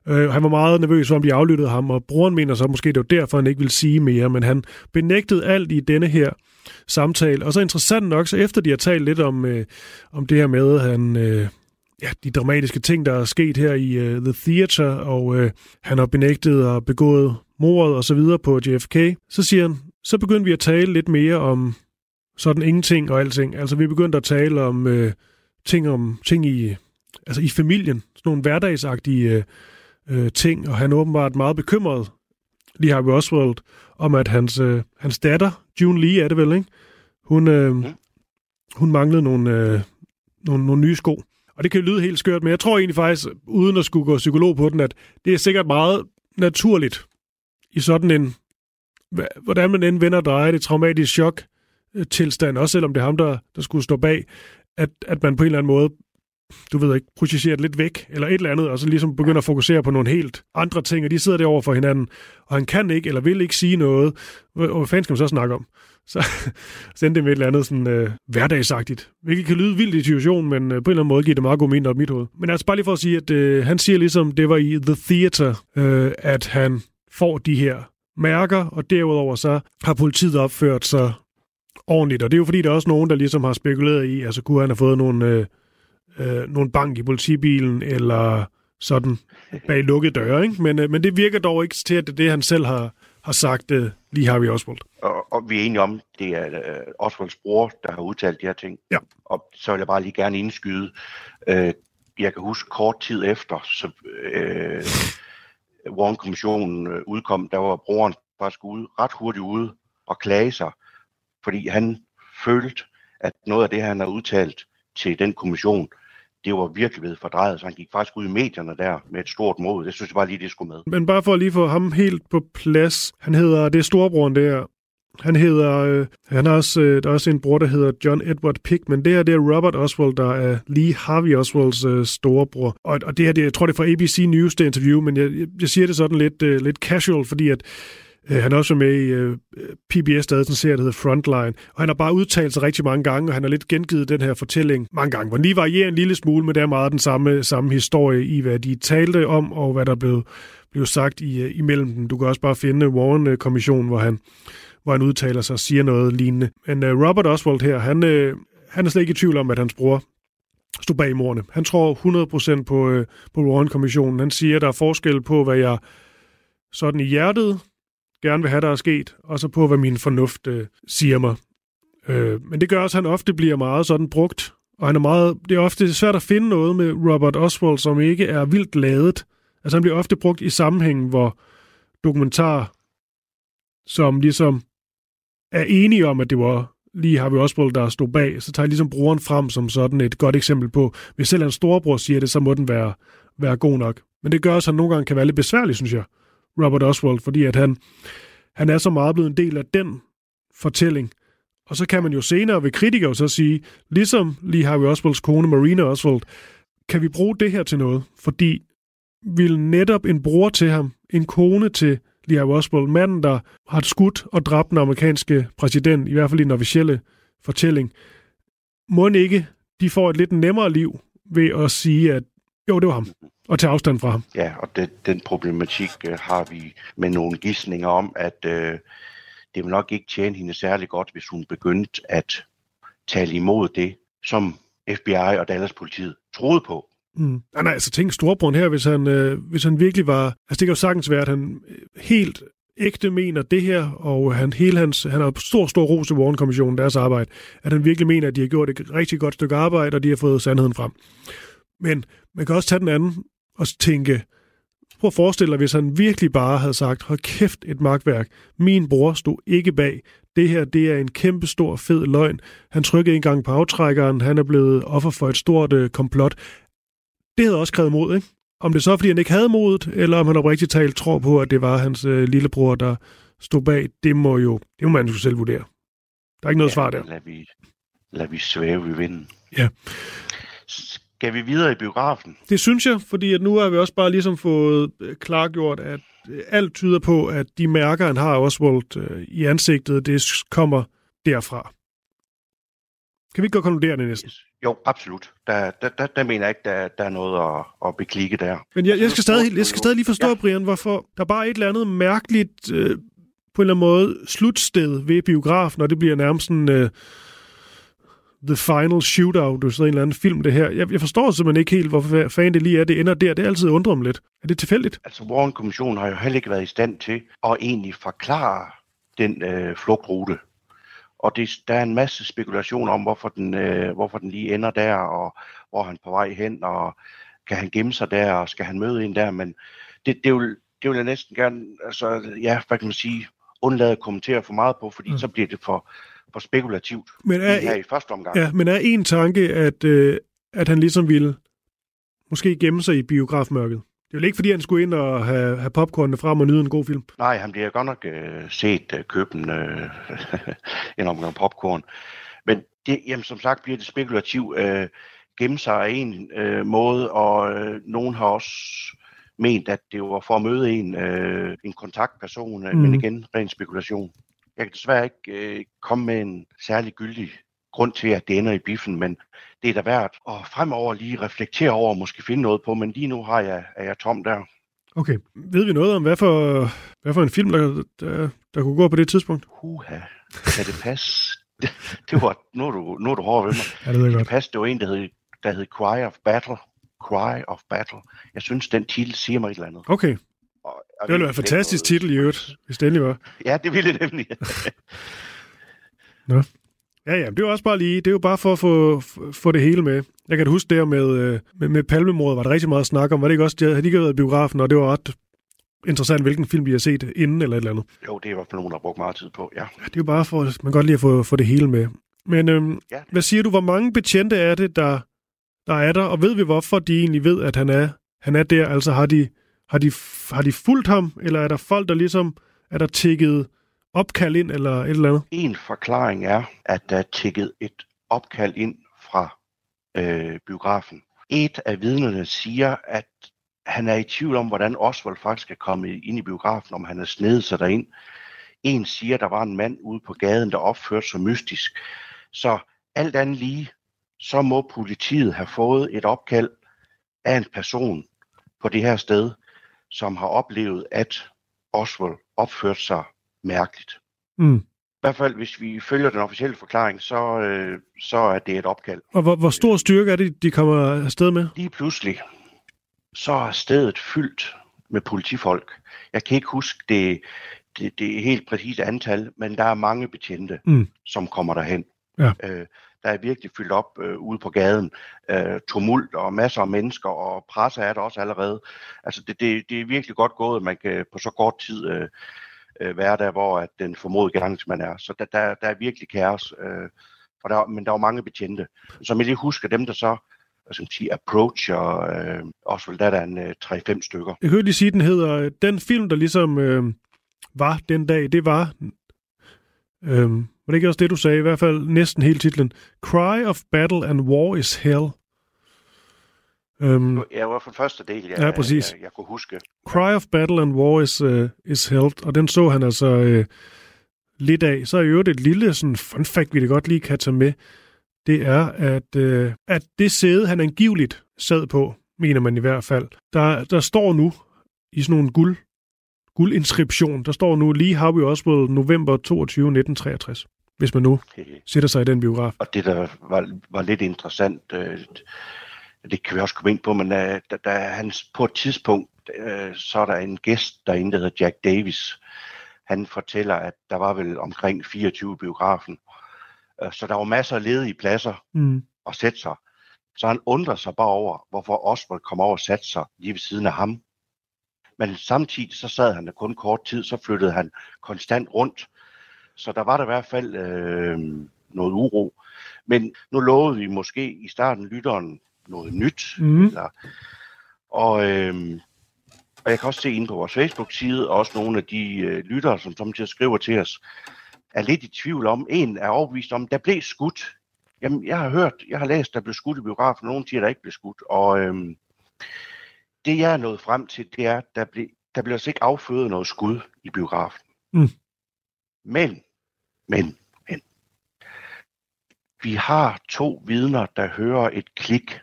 Øh, han var meget nervøs for, om de aflyttede ham, og broren mener så måske, det var derfor, han ikke ville sige mere, men han benægtede alt i denne her samtale. Og så interessant nok, så efter de har talt lidt om, øh, om det her med, at han... Øh, ja, de dramatiske ting, der er sket her i uh, The Theater, og uh, han har benægtet og begået mordet og så videre på JFK, så siger han, så begyndte vi at tale lidt mere om sådan ingenting og alting. Altså vi begyndte at tale om uh, ting om ting i, altså i familien, sådan nogle hverdagsagtige uh, ting, og han er åbenbart meget bekymret, lige Harvey Oswald, om at hans, uh, hans datter, June Lee er det vel, ikke? Hun, uh, hun manglede nogle, uh, nogle, nogle nye sko. Og det kan lyde helt skørt, men jeg tror egentlig faktisk, uden at skulle gå psykolog på den, at det er sikkert meget naturligt i sådan en, hvordan man end vender og drejer det, traumatiske chok øh, tilstand, også selvom det er ham, der, der skulle stå bag, at, at man på en eller anden måde, du ved ikke, projicerer det lidt væk, eller et eller andet, og så ligesom begynder at fokusere på nogle helt andre ting, og de sidder derovre for hinanden, og han kan ikke, eller vil ikke sige noget, og hvad fanden skal man så snakke om? så [LAUGHS] sendte det med et eller andet sådan øh, hverdagsagtigt. Hvilket kan lyde vildt i situationen, men øh, på en eller anden måde giver det meget god mening op i mit hoved. Men altså bare lige for at sige, at øh, han siger ligesom, det var i The Theater, øh, at han får de her mærker, og derudover så har politiet opført sig ordentligt. Og det er jo fordi, der er også nogen, der ligesom har spekuleret i, altså kunne han have fået nogle, øh, øh, nogle bank i politibilen, eller sådan bag lukkede døre, ikke? Men, øh, men det virker dog ikke til, at det er det, han selv har, har sagt uh, lige Harvey Oswald. Og, og vi er enige om, det er uh, Oswalds bror, der har udtalt de her ting. Ja. Og så vil jeg bare lige gerne indskyde. Uh, jeg kan huske kort tid efter, så uh, Warren-kommissionen øh, udkom, der var broren faktisk ude, ret hurtigt ude og klage sig, fordi han følte, at noget af det, han har udtalt, til den kommission, det var virkelig blevet fordrejet, så han gik faktisk ud i medierne der med et stort mod. Det synes jeg bare lige, det skulle med. Men bare for at lige få ham helt på plads. Han hedder, det er storebroren der, han hedder, øh, han har også, øh, der er også en bror, der hedder John Edward Pick, men det her det er Robert Oswald, der er Lee Harvey Oswalds øh, storebror. Og, og det her, det, jeg tror det er fra ABC News, det interview, men jeg, jeg siger det sådan lidt, øh, lidt casual, fordi at øh, han er også med i øh, PBS, der sådan serie, der hedder Frontline, og han har bare udtalt sig rigtig mange gange, og han har lidt gengivet den her fortælling mange gange, hvor den lige varierer en lille smule, men det er meget den samme, samme historie i, hvad de talte om, og hvad der blev, blev sagt i, øh, imellem dem. Du kan også bare finde Warren-kommissionen, hvor han hvor han udtaler sig og siger noget lignende. Men øh, Robert Oswald her, han, øh, han er slet ikke i tvivl om, at hans bror stod bag morerne. Han tror 100% på, øh, på Warren-kommissionen. Han siger, at der er forskel på, hvad jeg sådan i hjertet gerne vil have, der er sket, og så på, hvad min fornuft øh, siger mig. Øh, men det gør også, at han ofte bliver meget sådan brugt, og han er meget, det er ofte svært at finde noget med Robert Oswald, som ikke er vildt ladet. Altså han bliver ofte brugt i sammenhæng, hvor dokumentar, som ligesom er enige om, at det var lige Harvey Oswald, der stod bag, så tager jeg ligesom brugeren frem som sådan et godt eksempel på, hvis selv en storebror siger det, så må den være, være god nok. Men det gør også, at han nogle gange kan være lidt besværligt, synes jeg, Robert Oswald, fordi at han, han er så meget blevet en del af den fortælling. Og så kan man jo senere ved kritikere så sige, ligesom lige Harvey Oswalds kone Marina Oswald, kan vi bruge det her til noget? Fordi vil netop en bror til ham, en kone til Lee Oswald, manden, der har skudt og dræbt den amerikanske præsident, i hvert fald i den officielle fortælling, må ikke de får et lidt nemmere liv ved at sige, at jo, det var ham, og tage afstand fra ham. Ja, og det, den problematik øh, har vi med nogle gissninger om, at øh, det vil nok ikke tjene hende særlig godt, hvis hun begyndte at tale imod det, som FBI og Dallas politiet troede på. Mm. Nej, nej, altså tænk Storbrun her, hvis han, øh, hvis han virkelig var... Altså det kan jo sagtens være, at han øh, helt ægte mener det her, og han, hele hans, han har stor, stor ros til Warren-kommissionen, deres arbejde, at han virkelig mener, at de har gjort et rigtig godt stykke arbejde, og de har fået sandheden frem. Men man kan også tage den anden og tænke, prøv at forestille dig, hvis han virkelig bare havde sagt, hold kæft, et magtværk, min bror stod ikke bag, det her det er en kæmpe stor fed løgn. Han trykkede en gang på aftrækkeren, han er blevet offer for et stort øh, komplot det havde også krævet mod, ikke? Om det så er, fordi han ikke havde modet, eller om han oprigtigt talt tror på, at det var hans øh, lillebror, der stod bag, det må jo, det må man jo selv vurdere. Der er ikke noget ja, svar der. Lad vi, lad vi svæve i vinden. Ja. Skal vi videre i biografen? Det synes jeg, fordi at nu har vi også bare ligesom fået øh, klargjort, at øh, alt tyder på, at de mærker, han har Oswald øh, i ansigtet, det kommer derfra. Kan vi ikke godt konkludere det næsten? Yes. Jo, absolut. Der, der, der, der mener jeg ikke, der, der er noget at, at beklikke der. Men jeg, jeg, skal, stadig, jeg skal stadig lige forstå, ja. Brian, hvorfor der er bare et eller andet mærkeligt, øh, på en eller anden måde, slutsted ved biografen, og det bliver nærmest sådan... Øh, The Final Shootout, du så en eller anden film, det her. Jeg, jeg forstår simpelthen ikke helt, hvorfor fanden det lige er, det ender der. Det er altid undrer mig lidt. Er det tilfældigt? Altså, Warren-kommissionen har jo heller ikke været i stand til at egentlig forklare den øh, flugtrute, og det, der er en masse spekulation om, hvorfor den, øh, hvorfor den lige ender der, og hvor han på vej hen, og kan han gemme sig der, og skal han møde en der, men det, det, vil, det vil jeg næsten gerne, altså, ja, hvad kan man sige, undlade at kommentere for meget på, fordi mm. så bliver det for, for spekulativt men er, her i første omgang. Ja, men er en tanke, at, øh, at han ligesom ville måske gemme sig i biografmørket? Det er jo ikke, fordi han skulle ind og have, have popcornene frem og nyde en god film. Nej, han bliver godt nok øh, set øh, købe en, øh, [LAUGHS] en omgang popcorn. Men det, jamen, som sagt bliver det spekulativt. Øh, gemme sig af en øh, måde, og øh, nogen har også ment, at det var for at møde en, øh, en kontaktperson, mm. men igen, ren spekulation. Jeg kan desværre ikke øh, komme med en særlig gyldig grund til, at det ender i biffen, men det er da værd at fremover lige reflektere over og måske finde noget på, men lige nu har jeg, er jeg tom der. Okay. Ved vi noget om, hvad for, hvad for en film, der, der, der kunne gå på det tidspunkt? Huha. Kan det passe? det, [LAUGHS] det var, nu er du, nu er du hård ved mig. Ja, det godt. Det passe, det var en, der hed, der hed Cry of Battle. Cry of Battle. Jeg synes, den titel siger mig et eller andet. Okay. Og, og det ville være en fantastisk titel i øvrigt, hvis det endelig var. Ja, det ville det nemlig. [LAUGHS] Nå. Ja, ja, det er jo også bare lige, det er jo bare for at få, få det hele med. Jeg kan huske der med, øh, med, med palmemordet, var der rigtig meget snak om. Var det ikke også, de havde ikke været i biografen, og det var ret interessant, hvilken film vi har set inden eller et eller andet. Jo, det er i hvert fald nogen, der har brugt meget tid på, ja. ja det er jo bare for, man kan godt lige at få, få det hele med. Men øhm, ja. hvad siger du, hvor mange betjente er det, der, der er der, og ved vi, hvorfor de egentlig ved, at han er, han er der? Altså har de, har, de, har de fulgt ham, eller er der folk, der ligesom, er der tækket opkald ind, eller et eller andet? En forklaring er, at der er tækket et opkald ind fra øh, biografen. Et af vidnerne siger, at han er i tvivl om, hvordan Oswald faktisk er kommet ind i biografen, om han er snedet sig derind. En siger, at der var en mand ude på gaden, der opførte sig mystisk. Så alt andet lige, så må politiet have fået et opkald af en person på det her sted, som har oplevet, at Oswald opførte sig mærkeligt. Mm. I hvert fald, hvis vi følger den officielle forklaring, så, øh, så er det et opkald. Og hvor, hvor stor styrke er det, de kommer afsted med? Lige pludselig, så er stedet fyldt med politifolk. Jeg kan ikke huske det, det, det helt præcise antal, men der er mange betjente, mm. som kommer derhen. Ja. Øh, der er virkelig fyldt op øh, ude på gaden. Øh, tumult og masser af mennesker, og presse er der også allerede. Altså det, det, det er virkelig godt gået, at man kan på så kort tid øh, øh, være der, hvor at den formodede gerningsmand er. Så der, der, der er virkelig kaos. Øh, og der, men der er jo mange betjente. Så jeg lige husker dem, der så hvad skal man sige, approach, og øh, også vel der, der er en øh, 3-5 stykker. Jeg hørte lige sige, den hedder, den film, der ligesom øh, var den dag, det var, øh, var det ikke også det, du sagde, i hvert fald næsten hele titlen, Cry of Battle and War is Hell. Um, ja, det var for første del, jeg, ja, præcis. Jeg, jeg kunne huske. Cry of Battle and War is, uh, is Held, og den så han altså uh, lidt af. Så er jo et lille sådan fun fact, vi det godt lige kan tage med det er, at, øh, at det sæde, han angiveligt sad på, mener man i hvert fald, der, der står nu i sådan nogle guld, guldinskription, der står nu lige Harvey Oswald november 22, 1963, hvis man nu sætter sig i den biograf. Og det, der var, var lidt interessant, øh, det kan vi også komme ind på, men øh, da, da han på et tidspunkt, øh, så er der en gæst derinde, der hedder Jack Davis. Han fortæller, at der var vel omkring 24 biografen, Øh, så der var masser af ledige pladser mm. at sætte sig. Så han undrer sig bare over, hvorfor Oswald kom over og satte sig lige ved siden af ham. Men samtidig så sad han der kun kort tid, så flyttede han konstant rundt. Så der var der i hvert fald øh, noget uro. Men nu lovede vi måske i starten lytteren noget nyt. Mm. Eller, og, øh, og jeg kan også se inde på vores Facebook-side, også nogle af de øh, lyttere, som samtidig skriver til os, er lidt i tvivl om. En er overbevist om, der blev skudt. Jamen, jeg har hørt, jeg har læst, der blev skudt i biografen. Nogen siger, der ikke blev skudt. Og øhm, det, jeg er nået frem til, det er, der blev, der blev altså ikke affødet noget skud i biografen. Mm. Men, men, men. Vi har to vidner, der hører et klik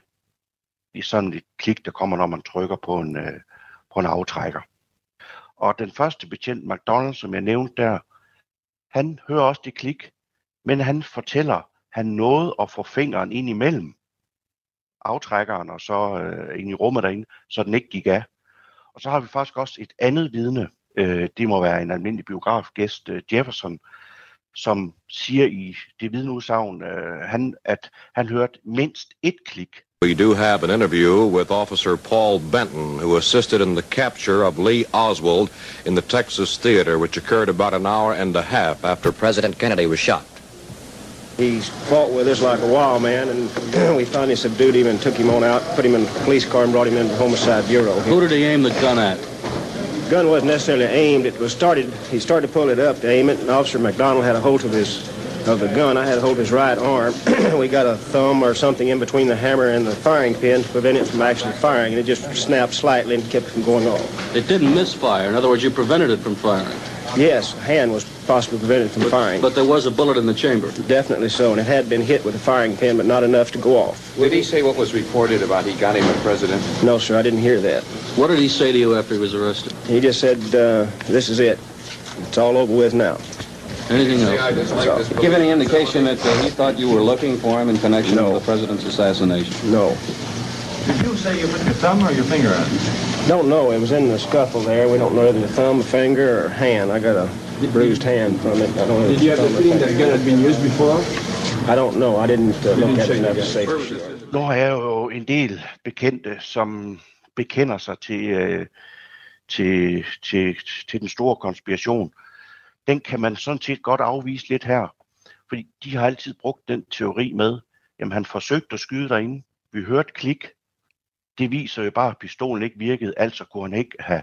i sådan et klik, der kommer, når man trykker på en, øh, på en aftrækker. Og den første betjent, McDonald, som jeg nævnte der, han hører også det klik, men han fortæller, han nåede at få fingeren ind imellem aftrækkeren og så øh, ind i rummet derinde, så den ikke gik af. Og så har vi faktisk også et andet vidne, øh, det må være en almindelig biografgæst, øh, Jefferson, som siger i det vidneudsagn, øh, han, at han hørte mindst et klik We do have an interview with Officer Paul Benton, who assisted in the capture of Lee Oswald in the Texas theater, which occurred about an hour and a half after President Kennedy was shot. He fought with us like a wild man, and [CLEARS THROAT] we finally subdued him and took him on out, put him in a police car, and brought him into the Homicide Bureau. Who did he aim the gun at? The gun wasn't necessarily aimed. It was started. He started to pull it up to aim it, and Officer McDonald had a hold of his of the gun. I had to hold his right arm. [CLEARS THROAT] we got a thumb or something in between the hammer and the firing pin to prevent it from actually firing, and it just snapped slightly and kept from going off. It didn't misfire. In other words, you prevented it from firing. Yes, hand was possibly prevented from but, firing. But there was a bullet in the chamber. Definitely so, and it had been hit with a firing pin, but not enough to go off. Did he say what was reported about he got him a president? No, sir, I didn't hear that. What did he say to you after he was arrested? He just said, uh, this is it. It's all over with now. Anything else? So, give any indication that uh, he thought you were looking for him in connection no. with the president's assassination? No. Did you say you put your thumb or your finger on it? Don't know. It was in the scuffle there. We don't know whether the thumb, finger, or hand. I got a bruised hand from it. I don't know Did you have the feeling that gun had been used before? I don't know. I didn't uh, look at it enough to say for sure. Nu har jeg jo en del bekendte, som bekender sig til, øh, til, til, til den store konspiration. Den kan man sådan set godt afvise lidt her. Fordi de har altid brugt den teori med, jamen han forsøgte at skyde derinde. Vi hørte klik. Det viser jo bare, at pistolen ikke virkede, altså kunne han ikke have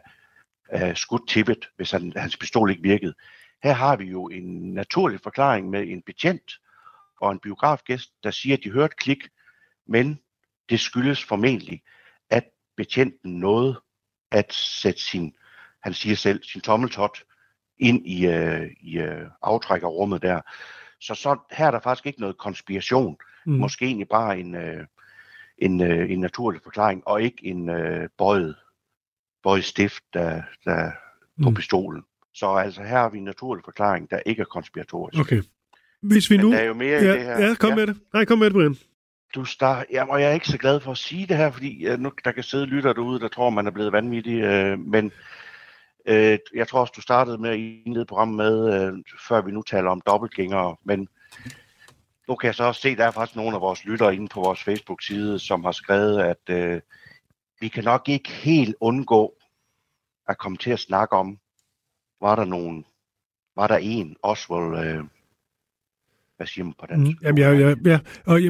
uh, skudt tippet, hvis han, hans pistol ikke virkede. Her har vi jo en naturlig forklaring med en betjent og en biografgæst, der siger, at de hørte klik, men det skyldes formentlig, at betjenten nåede at sætte sin, han siger selv, sin tommeltot ind i, uh, i uh, aftrækkerrummet der. Så, så her er der faktisk ikke noget konspiration. Mm. Måske egentlig bare en, uh, en, uh, en naturlig forklaring, og ikke en uh, bøjet, bøjet stift der, der mm. på pistolen. Så altså her har vi en naturlig forklaring, der ikke er konspiratorisk. Okay. Hvis vi Men nu... der er jo mere ja, i det her. Ja, kom Ja. med det. Nej, kom med det, Brian. Du start, ja, og jeg er ikke så glad for at sige det her, fordi uh, nu, der kan sidde lytter derude, der tror, man er blevet vanvittig. Uh, men Øh, jeg tror også, du startede med at indlede programmet med, øh, før vi nu taler om dobbeltgængere. Men nu kan jeg så også se, at der er faktisk nogle af vores lyttere inde på vores Facebook-side, som har skrevet, at øh, vi kan nok ikke helt undgå at komme til at snakke om, var der nogen, var der en, Oswald, øh, hvad siger man på dansk? Mm, jamen, ja, ja, ja. Og,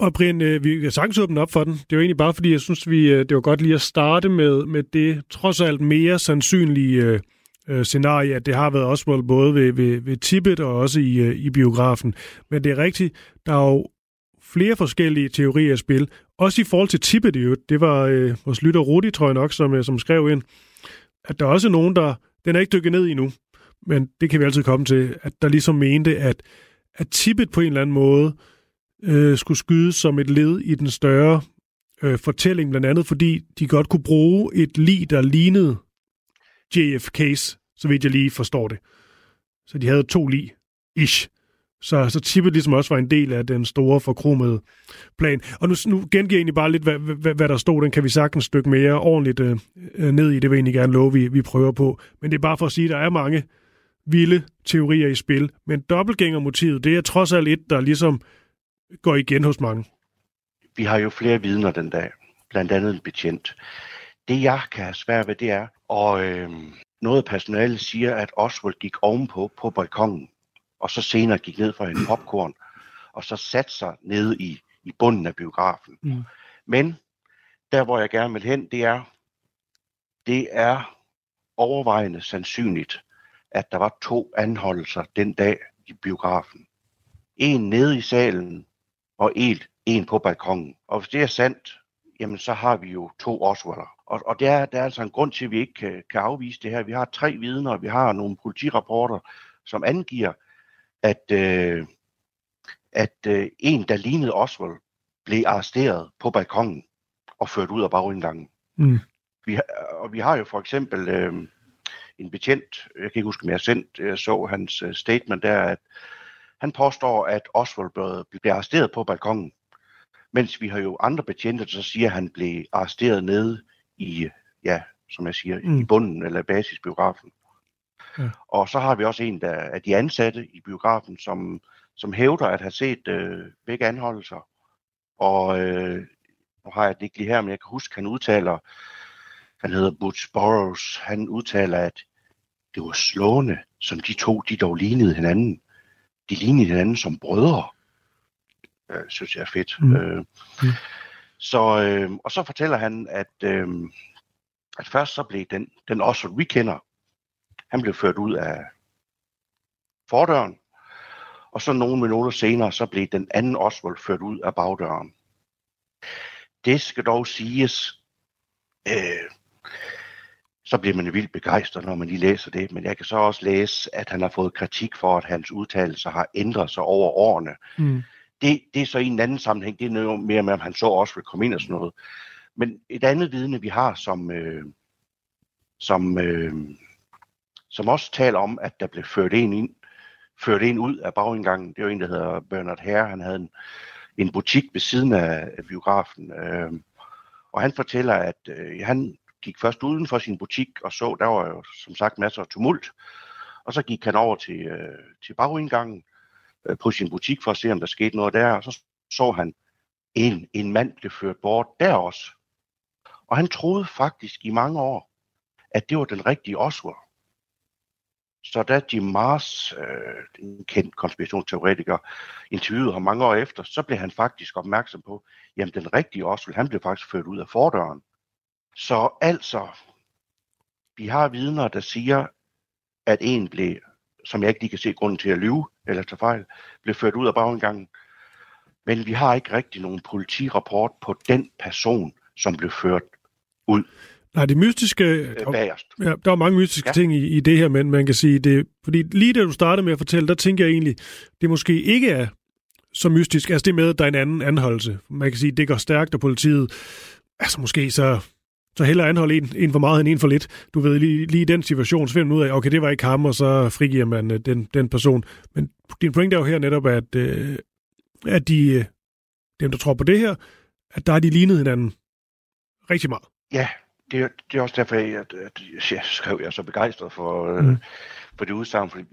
og Brian, øh, vi kan sagtens åbne op for den. Det er jo egentlig bare, fordi jeg synes, vi, øh, det var godt lige at starte med, med det trods alt mere sandsynlige øh, øh, scenarie, at det har været Oswald både ved, ved, ved Tibet og også i, øh, i biografen. Men det er rigtigt, der er jo flere forskellige teorier i spil. Også i forhold til Tibet, i øvrigt. det var øh, vores lytter Rudi, tror jeg nok, som, øh, som skrev ind, at der er også nogen, der, den er ikke dykket ned endnu, men det kan vi altid komme til, at der ligesom mente, at at Tibet på en eller anden måde øh, skulle skydes som et led i den større øh, fortælling, blandt andet fordi de godt kunne bruge et lig, der lignede JFK's, så vidt jeg lige forstår det. Så de havde to lig, ish. Så, så Tibet ligesom også var en del af den store forkromede plan. Og nu, nu gengiver jeg egentlig bare lidt, hvad, hvad, hvad der stod. Den kan vi sagtens stykke mere ordentligt øh, øh, ned i. Det vil jeg egentlig gerne love, vi, vi prøver på. Men det er bare for at sige, at der er mange vilde teorier i spil. Men dobbeltgængermotivet, det er trods alt et, der ligesom går igen hos mange. Vi har jo flere vidner den dag, blandt andet en betjent. Det jeg kan have svært ved, det er, og øh, noget af personalet siger, at Oswald gik ovenpå på balkongen, og så senere gik ned for en [CLEARS THROAT] popcorn, og så satte sig nede i, i bunden af biografen. Mm. Men der, hvor jeg gerne vil hen, det er, det er overvejende sandsynligt, at der var to anholdelser den dag i biografen. En nede i salen, og en, en på balkongen. Og hvis det er sandt, jamen så har vi jo to Oswalder. Og, og der, er, der er altså en grund til, at vi ikke kan, kan afvise det her. Vi har tre vidner, og vi har nogle politirapporter, som angiver, at, øh, at øh, en, der lignede Oswald, blev arresteret på balkongen og ført ud af bagindgangen. Mm. Vi, og vi har jo for eksempel øh, en betjent, jeg kan ikke huske, om jeg sendt, jeg så hans øh, statement der, at han påstår, at Oswald blev, blev arresteret på balkongen. Mens vi har jo andre betjente, der så siger, at han blev arresteret nede i, ja, som jeg siger, mm. i bunden eller basisbiografen. Ja. Og så har vi også en der, af de ansatte i biografen, som, som hævder at have set øh, begge anholdelser. Og øh, nu har jeg det ikke lige her, men jeg kan huske, han udtaler, han hedder Butch Burroughs, han udtaler, at det var slående, som de to, de dog lignede hinanden. De lignede hinanden som brødre. Øh, synes jeg er fedt. Mm. Øh, Mm. så, øh, og så fortæller han, at, øh, at først så blev den, den Oswald, vi kender, han blev ført ud af fordøren, og så nogle minutter senere, så blev den anden Oswald ført ud af bagdøren. Det skal dog siges, øh, så bliver man jo vildt begejstret, når man lige læser det, men jeg kan så også læse, at han har fået kritik for, at hans udtalelser har ændret sig over årene. Mm. Det, det er så i en anden sammenhæng, det er noget mere med, om han så også vil komme ind og sådan noget. Men et andet vidne, vi har, som, øh, som, øh, som også taler om, at der blev ført en, ind, ført en ud af bagindgangen, det er jo en, der hedder Bernard Herre. Han havde en, en butik ved siden af, af biografen, øh, og han fortæller, at øh, han gik først uden for sin butik og så, der var jo som sagt masser af tumult, og så gik han over til, øh, til bagindgangen øh, på sin butik for at se, om der skete noget der, og så så han en, en mand blev ført bort der også. Og han troede faktisk i mange år, at det var den rigtige Oswald. Så da Jim Mars, øh, en kendt konspirationsteoretiker, interviewede ham mange år efter, så blev han faktisk opmærksom på, jamen den rigtige Oswald, han blev faktisk ført ud af fordøren. Så altså, vi har vidner, der siger, at en blev, som jeg ikke lige kan se grunden til at lyve eller tage fejl, blev ført ud af baggangen. Men vi har ikke rigtig nogen politirapport på den person, som blev ført ud. Nej, det mystiske... Øh, bagerst. Ja, der er mange mystiske ja. ting i, i det her, men man kan sige, det, fordi lige da du startede med at fortælle, der tænker jeg egentlig, det måske ikke er så mystisk. Altså det med, at der er en anden anholdelse. Man kan sige, det går stærkt, og politiet, altså måske så, så hellere anholde en, en for meget end en for lidt. Du ved, lige, lige i den situation, så finder man ud af, okay, det var ikke ham, og så frigiver man uh, den, den person. Men din pointe er jo her netop, at, uh, at de, uh, dem, der tror på det her, at der er de lignet hinanden rigtig meget. Ja, det, det er også derfor, at, at jeg skrev, jeg så begejstret for, mm. for det udsagn, fordi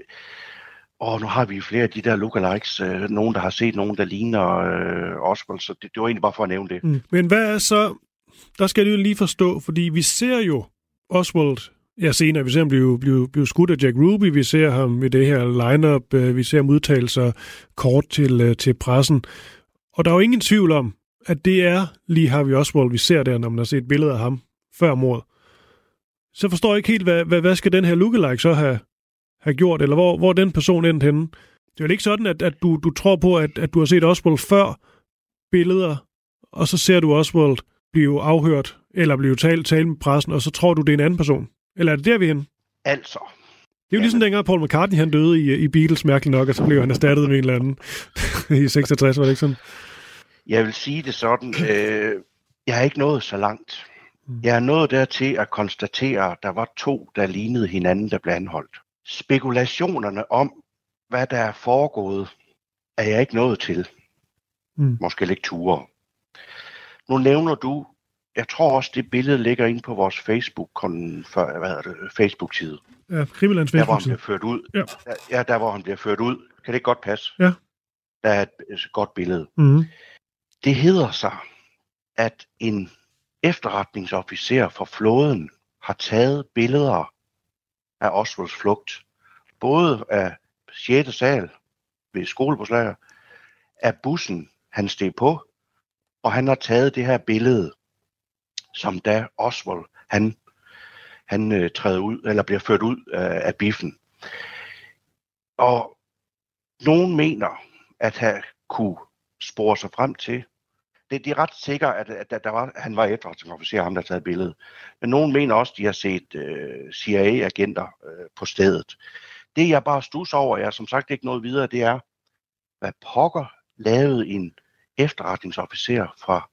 og nu har vi flere af de der lookalikes, øh, nogen der har set nogen, der ligner øh, Oswald, så det, det var egentlig bare for at nævne det. Mm. Men hvad er så, der skal du lige forstå, fordi vi ser jo Oswald Ja, senere. Vi ser ham blive, blive, blive skudt af Jack Ruby. Vi ser ham i det her lineup. Øh, vi ser ham udtale sig kort til, øh, til pressen. Og der er jo ingen tvivl om, at det er lige Harvey Oswald, vi ser der, når man har set billeder af ham før mordet. Så forstår jeg ikke helt, hvad, hvad, hvad skal den her lookalike så have, have gjort, eller hvor, hvor den person endte henne. Det er jo ikke sådan, at, at du, du tror på, at, at du har set Oswald før billeder, og så ser du Oswald blive afhørt, eller blive talt, talt med pressen, og så tror du, det er en anden person. Eller er det der, vi er henne? Altså. Det er jo ligesom dengang Paul McCartney han døde i, i Beatles, mærkeligt nok, og så blev han erstattet med en eller anden [LAUGHS] i 66, var det ikke sådan? Jeg vil sige det sådan, [CLEARS THROAT] øh, jeg har ikke nået så langt. Mm. Jeg er nået dertil at konstatere, at der var to, der lignede hinanden, der blev anholdt spekulationerne om, hvad der er foregået, er jeg ikke nået til. Mm. Måske lekturer. Nu nævner du, jeg tror også, det billede ligger inde på vores Facebook, for, hvad det, Facebook-side. Ja, Krimilands Facebook-side. Der, hvor han bliver ført ud. Ja. ja, der, hvor han bliver ført ud. Kan det godt passe? Ja. Der er et godt billede. Mm. Det hedder sig, at en efterretningsofficer fra flåden har taget billeder af Oswalds flugt. Både af 6. sal ved skolepåslager, af bussen, han steg på, og han har taget det her billede, som da Oswald, han, han øh, træder ud, eller bliver ført ud øh, af biffen. Og nogen mener, at han kunne spore sig frem til, det, de er ret sikre, at, at, at der var, han var efterretningsofficer, ham der taget billedet. Men nogen mener også, at de har set øh, CIA-agenter øh, på stedet. Det jeg bare stus over, jeg som sagt ikke noget videre, det er, hvad pokker lavede en efterretningsofficer fra,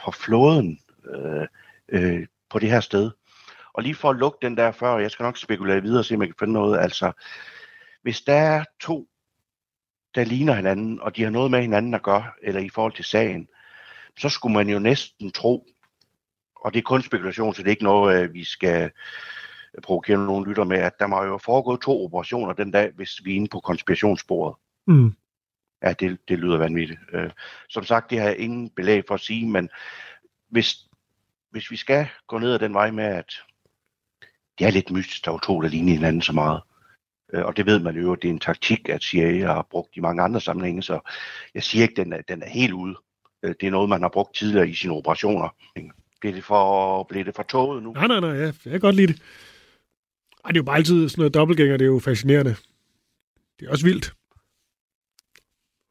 fra flåden øh, øh, på det her sted. Og lige for at lukke den der før, jeg skal nok spekulere videre og se, om jeg kan finde noget. Altså, hvis der er to, der ligner hinanden, og de har noget med hinanden at gøre, eller i forhold til sagen, så skulle man jo næsten tro, og det er kun spekulation, så det er ikke noget, øh, vi skal provokere nogen lytter med, at der må jo foregå to operationer den dag, hvis vi er inde på konspirationssporet. Mm. Ja, det, det lyder vanvittigt. Øh, som sagt, det har jeg ingen belæg for at sige, men hvis, hvis vi skal gå ned ad den vej med, at det er lidt mystisk, der er to, der ligner hinanden så meget. Øh, og det ved man jo, at det er en taktik, at CIA har brugt i mange andre sammenhænge, så jeg siger ikke, at den er, den er helt ude. Øh, det er noget, man har brugt tidligere i sine operationer. Bliver det for, bliver det for toget nu? Nej, nej, nej, ja. jeg kan godt lide det. Ej, det er jo bare altid sådan noget dobbeltgænger, det er jo fascinerende. Det er også vildt.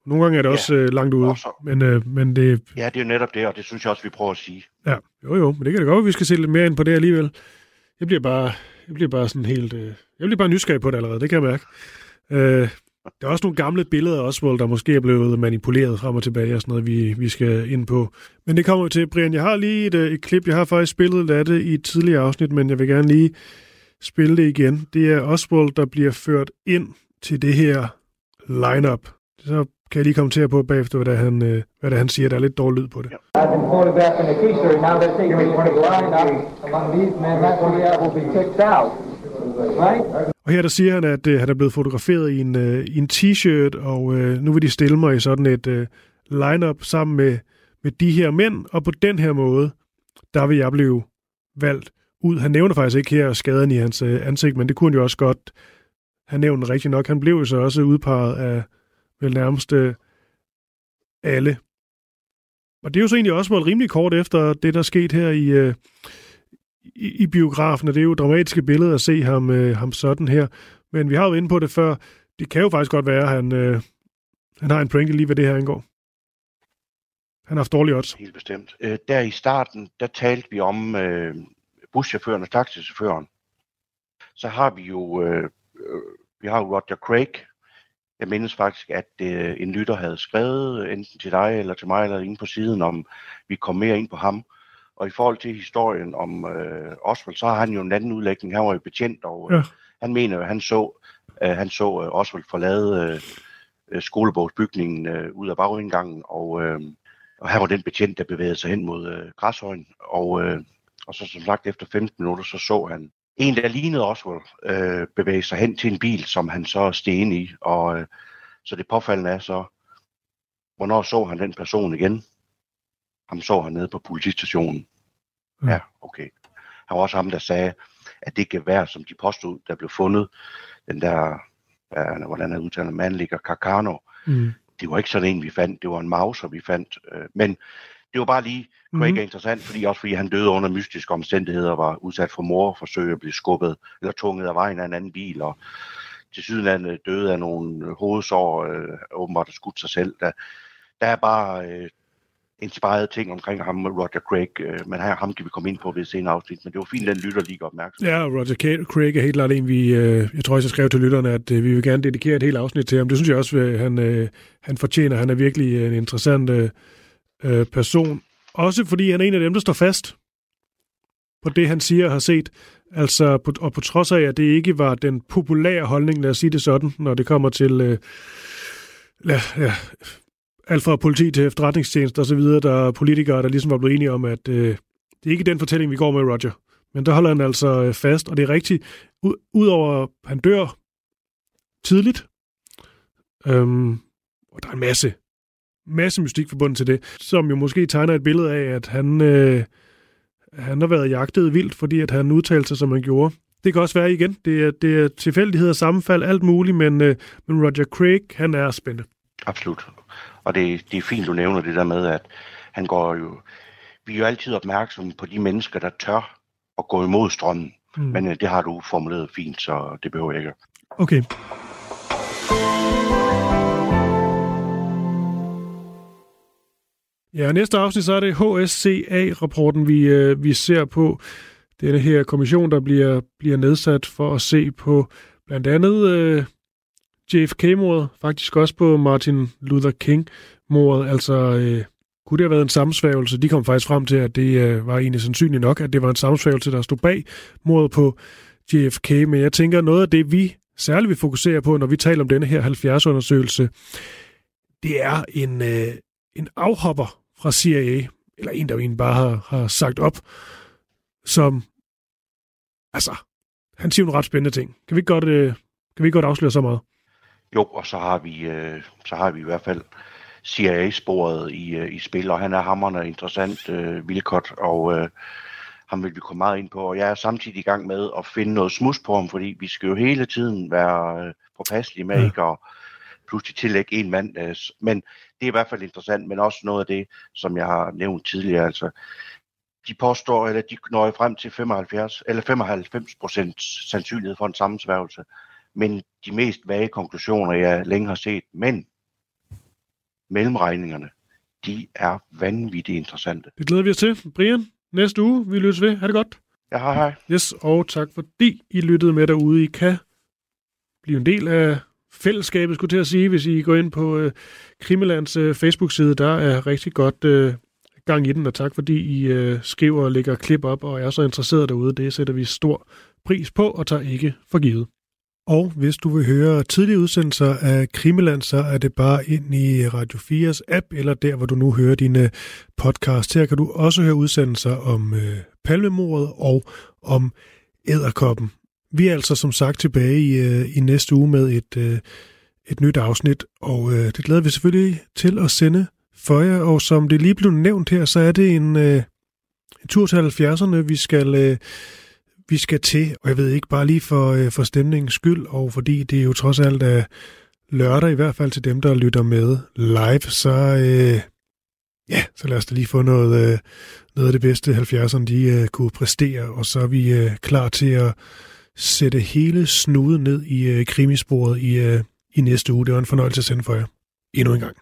Nogle gange er det ja, også øh, langt ude, også. men, øh, men det... Ja, det er jo netop det, og det synes jeg også, vi prøver at sige. Ja, jo jo, men det kan det godt at vi skal se lidt mere ind på det alligevel. Jeg bliver bare, jeg bliver bare sådan helt... Øh, jeg bliver bare nysgerrig på det allerede, det kan jeg mærke. Øh, der er også nogle gamle billeder af Oswald, der måske er blevet manipuleret frem og tilbage og sådan noget, vi, vi skal ind på. Men det kommer vi til. Brian, jeg har lige et, øh, et klip. Jeg har faktisk spillet af det i et tidligere afsnit, men jeg vil gerne lige spille det igen. Det er Oswald, der bliver ført ind til det her lineup. Så kan jeg lige kommentere på bagefter, hvad, der han, øh, hvad der han siger. Der er lidt dårlig lyd på det. I've been photographed in the key, Now they're taking me to the lineup. Among these men that's where the will be kicked out. Right? Og her der siger han, at øh, han er blevet fotograferet i en, øh, i en t-shirt, og øh, nu vil de stille mig i sådan et øh, line-up sammen med, med de her mænd, og på den her måde, der vil jeg blive valgt ud. Han nævner faktisk ikke her skaden i hans øh, ansigt, men det kunne han jo også godt have nævnt rigtig nok. Han blev jo så også udpeget af vel nærmest øh, alle. Og det er jo så egentlig også målt rimelig kort efter det, der skete her i, øh, i, i biografen, og det er jo dramatiske billeder at se ham, øh, ham sådan her. Men vi har jo inde på det før. Det kan jo faktisk godt være, at han, øh, han har en pointe lige ved det her angår. Han har haft dårlige odds. Helt bestemt. Øh, der i starten, der talte vi om øh, buschaufføren og taxichaufføren. Så har vi jo, øh, øh vi har jo Roger Craig. Jeg mindes faktisk, at øh, en lytter havde skrevet, enten til dig eller til mig, eller inde på siden, om vi kom mere ind på ham. Og i forhold til historien om øh, Oswald, så har han jo en anden udlægning. Han var jo betjent, og øh, ja. han mener, at han så, øh, han så øh, Oswald forlade øh, øh, skolebogsbygningen øh, ud af bagindgangen, og, øh, og her var den betjent, der bevægede sig hen mod øh, græshøjen, og, øh, og så som sagt efter 15 minutter, så så han en, der lignede Oswald, øh, bevæge sig hen til en bil, som han så steg ind i, og øh, så det påfaldende er så, hvornår så han den person igen? Ham så han nede på politistationen. Mm. Ja, okay. Han var også ham, der sagde, at det gevær, som de påstod, der blev fundet, den der, ja, hvordan er udtaler man ligger Carcano, mm. det var ikke sådan en, vi fandt, det var en mauser, vi fandt. Øh, men det var bare lige, Craig mm. er interessant, fordi også fordi han døde under mystiske omstændigheder, var udsat for morforsøg og blev skubbet eller tunget af vejen af en anden bil, og til syden døde af nogle hovedsår, øh, åbenbart har skudt sig selv. Der, der er bare øh, inspirerede ting omkring ham, Roger Craig, øh, men her, ham kan vi komme ind på ved senere afsnit, men det var fint, den lytter lige opmærksom. Ja, Roger Craig er helt klart en, vi, øh, jeg tror jeg skrev til lytterne, at øh, vi vil gerne dedikere et helt afsnit til ham. Det synes jeg også, øh, han, øh, han fortjener. Han er virkelig en interessant øh, øh, person. Også fordi han er en af dem, der står fast på det, han siger og har set. Altså, på, og på trods af, at det ikke var den populære holdning, lad os sige det sådan, når det kommer til øh, ja, ja, alt fra politi til efterretningstjeneste osv., der er politikere, der ligesom var blevet enige om, at øh, det er ikke den fortælling, vi går med Roger. Men der holder han altså øh, fast, og det er rigtigt. Udover at han dør tidligt, øhm, og der er en masse, masse mystik forbundet til det, som jo måske tegner et billede af, at han, øh, han har været jagtet vildt, fordi at han udtalte sig, som han gjorde. Det kan også være igen. Det er, det er tilfældigheder, sammenfald, alt muligt, men, øh, men Roger Craig, han er spændende. Absolut. Og det, det er fint, du nævner det der med, at han går jo... Vi er jo altid opmærksomme på de mennesker, der tør at gå imod strømmen. Mm. Men øh, det har du formuleret fint, så det behøver jeg ikke. Okay. Ja, næste afsnit, så er det HSCA-rapporten, vi, øh, vi ser på. Denne her kommission, der bliver, bliver nedsat for at se på blandt andet øh, JFK-mordet, faktisk også på Martin Luther King-mordet, altså øh, kunne det have været en sammensværgelse? De kom faktisk frem til, at det øh, var egentlig sandsynligt nok, at det var en sammensværgelse, der stod bag mordet på JFK, men jeg tænker, noget af det, vi særligt vil fokusere på, når vi taler om denne her 70-undersøgelse, det er en, øh, en afhopper fra CIA, eller en, der jo egentlig bare har, har sagt op, som, altså, han siger nogle ret spændende ting. Kan vi godt, øh, kan vi godt afsløre så meget? Jo, og så har vi, øh, så har vi i hvert fald CIA-sporet i, øh, i spil, og han er hammerende interessant, øh, Vilcott, og øh, ham vil vi komme meget ind på. Og jeg er samtidig i gang med at finde noget smus på ham, fordi vi skal jo hele tiden være øh, påpasselige med ja. ikke at pludselig tillægge en mand. Øh, men det er i hvert fald interessant, men også noget af det, som jeg har nævnt tidligere. Altså, de påstår, eller de når frem til 75 eller 95 procent sandsynlighed for en sammensværgelse men de mest vage konklusioner, jeg længe har set, men mellemregningerne, de er vanvittigt interessante. Det glæder vi os til. Brian, næste uge, vi løses ved. Ha' det godt. Ja, hej hej. Yes, og tak fordi I lyttede med derude. I kan blive en del af fællesskabet, skulle til at sige, hvis I går ind på øh, Krimilands øh, Facebook-side. Der er rigtig godt øh, gang i den, og tak fordi I øh, skriver og lægger klip op og er så interesseret derude. Det sætter vi stor pris på og tager ikke for givet. Og hvis du vil høre tidlige udsendelser af Krimiland, så er det bare ind i Radio 4's app, eller der, hvor du nu hører dine øh, podcast. Her kan du også høre udsendelser om øh, palmemordet og om æderkoppen. Vi er altså som sagt tilbage i, øh, i næste uge med et, øh, et nyt afsnit, og øh, det glæder vi selvfølgelig til at sende for jer. Og som det lige blev nævnt her, så er det en, øh, en tur til 70'erne. Vi skal... Øh, vi skal til. Og jeg ved ikke, bare lige for, øh, for stemningens skyld, og fordi det er jo trods alt er lørdag, i hvert fald til dem, der lytter med live, så, øh, ja, så lad os da lige få noget, øh, noget af det bedste 70'erne, de øh, kunne præstere, og så er vi øh, klar til at sætte hele snuden ned i øh, krimisporet i, øh, i næste uge. Det var en fornøjelse at sende for jer. Endnu en gang.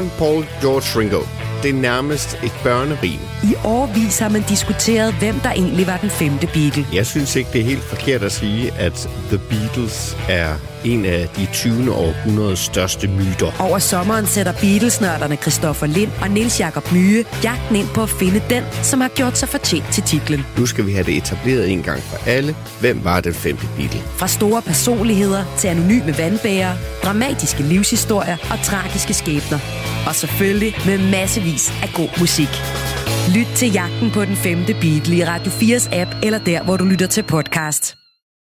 John Paul George Ringo. Det er nærmest et børnerim. I årvis har man diskuteret, hvem der egentlig var den femte Beatle. Jeg synes ikke, det er helt forkert at sige, at The Beatles er en af de 20. århundredes største myter. Over sommeren sætter Beatles-nørderne Christoffer Lind og Nils Jakob Myge jagten ind på at finde den, som har gjort sig fortjent til titlen. Nu skal vi have det etableret en gang for alle. Hvem var den femte Beatle? Fra store personligheder til anonyme vandbærere, dramatiske livshistorier og tragiske skæbner. Og selvfølgelig med massevis af god musik. Lyt til jagten på den femte Beatle i Radio 4's app eller der, hvor du lytter til podcast.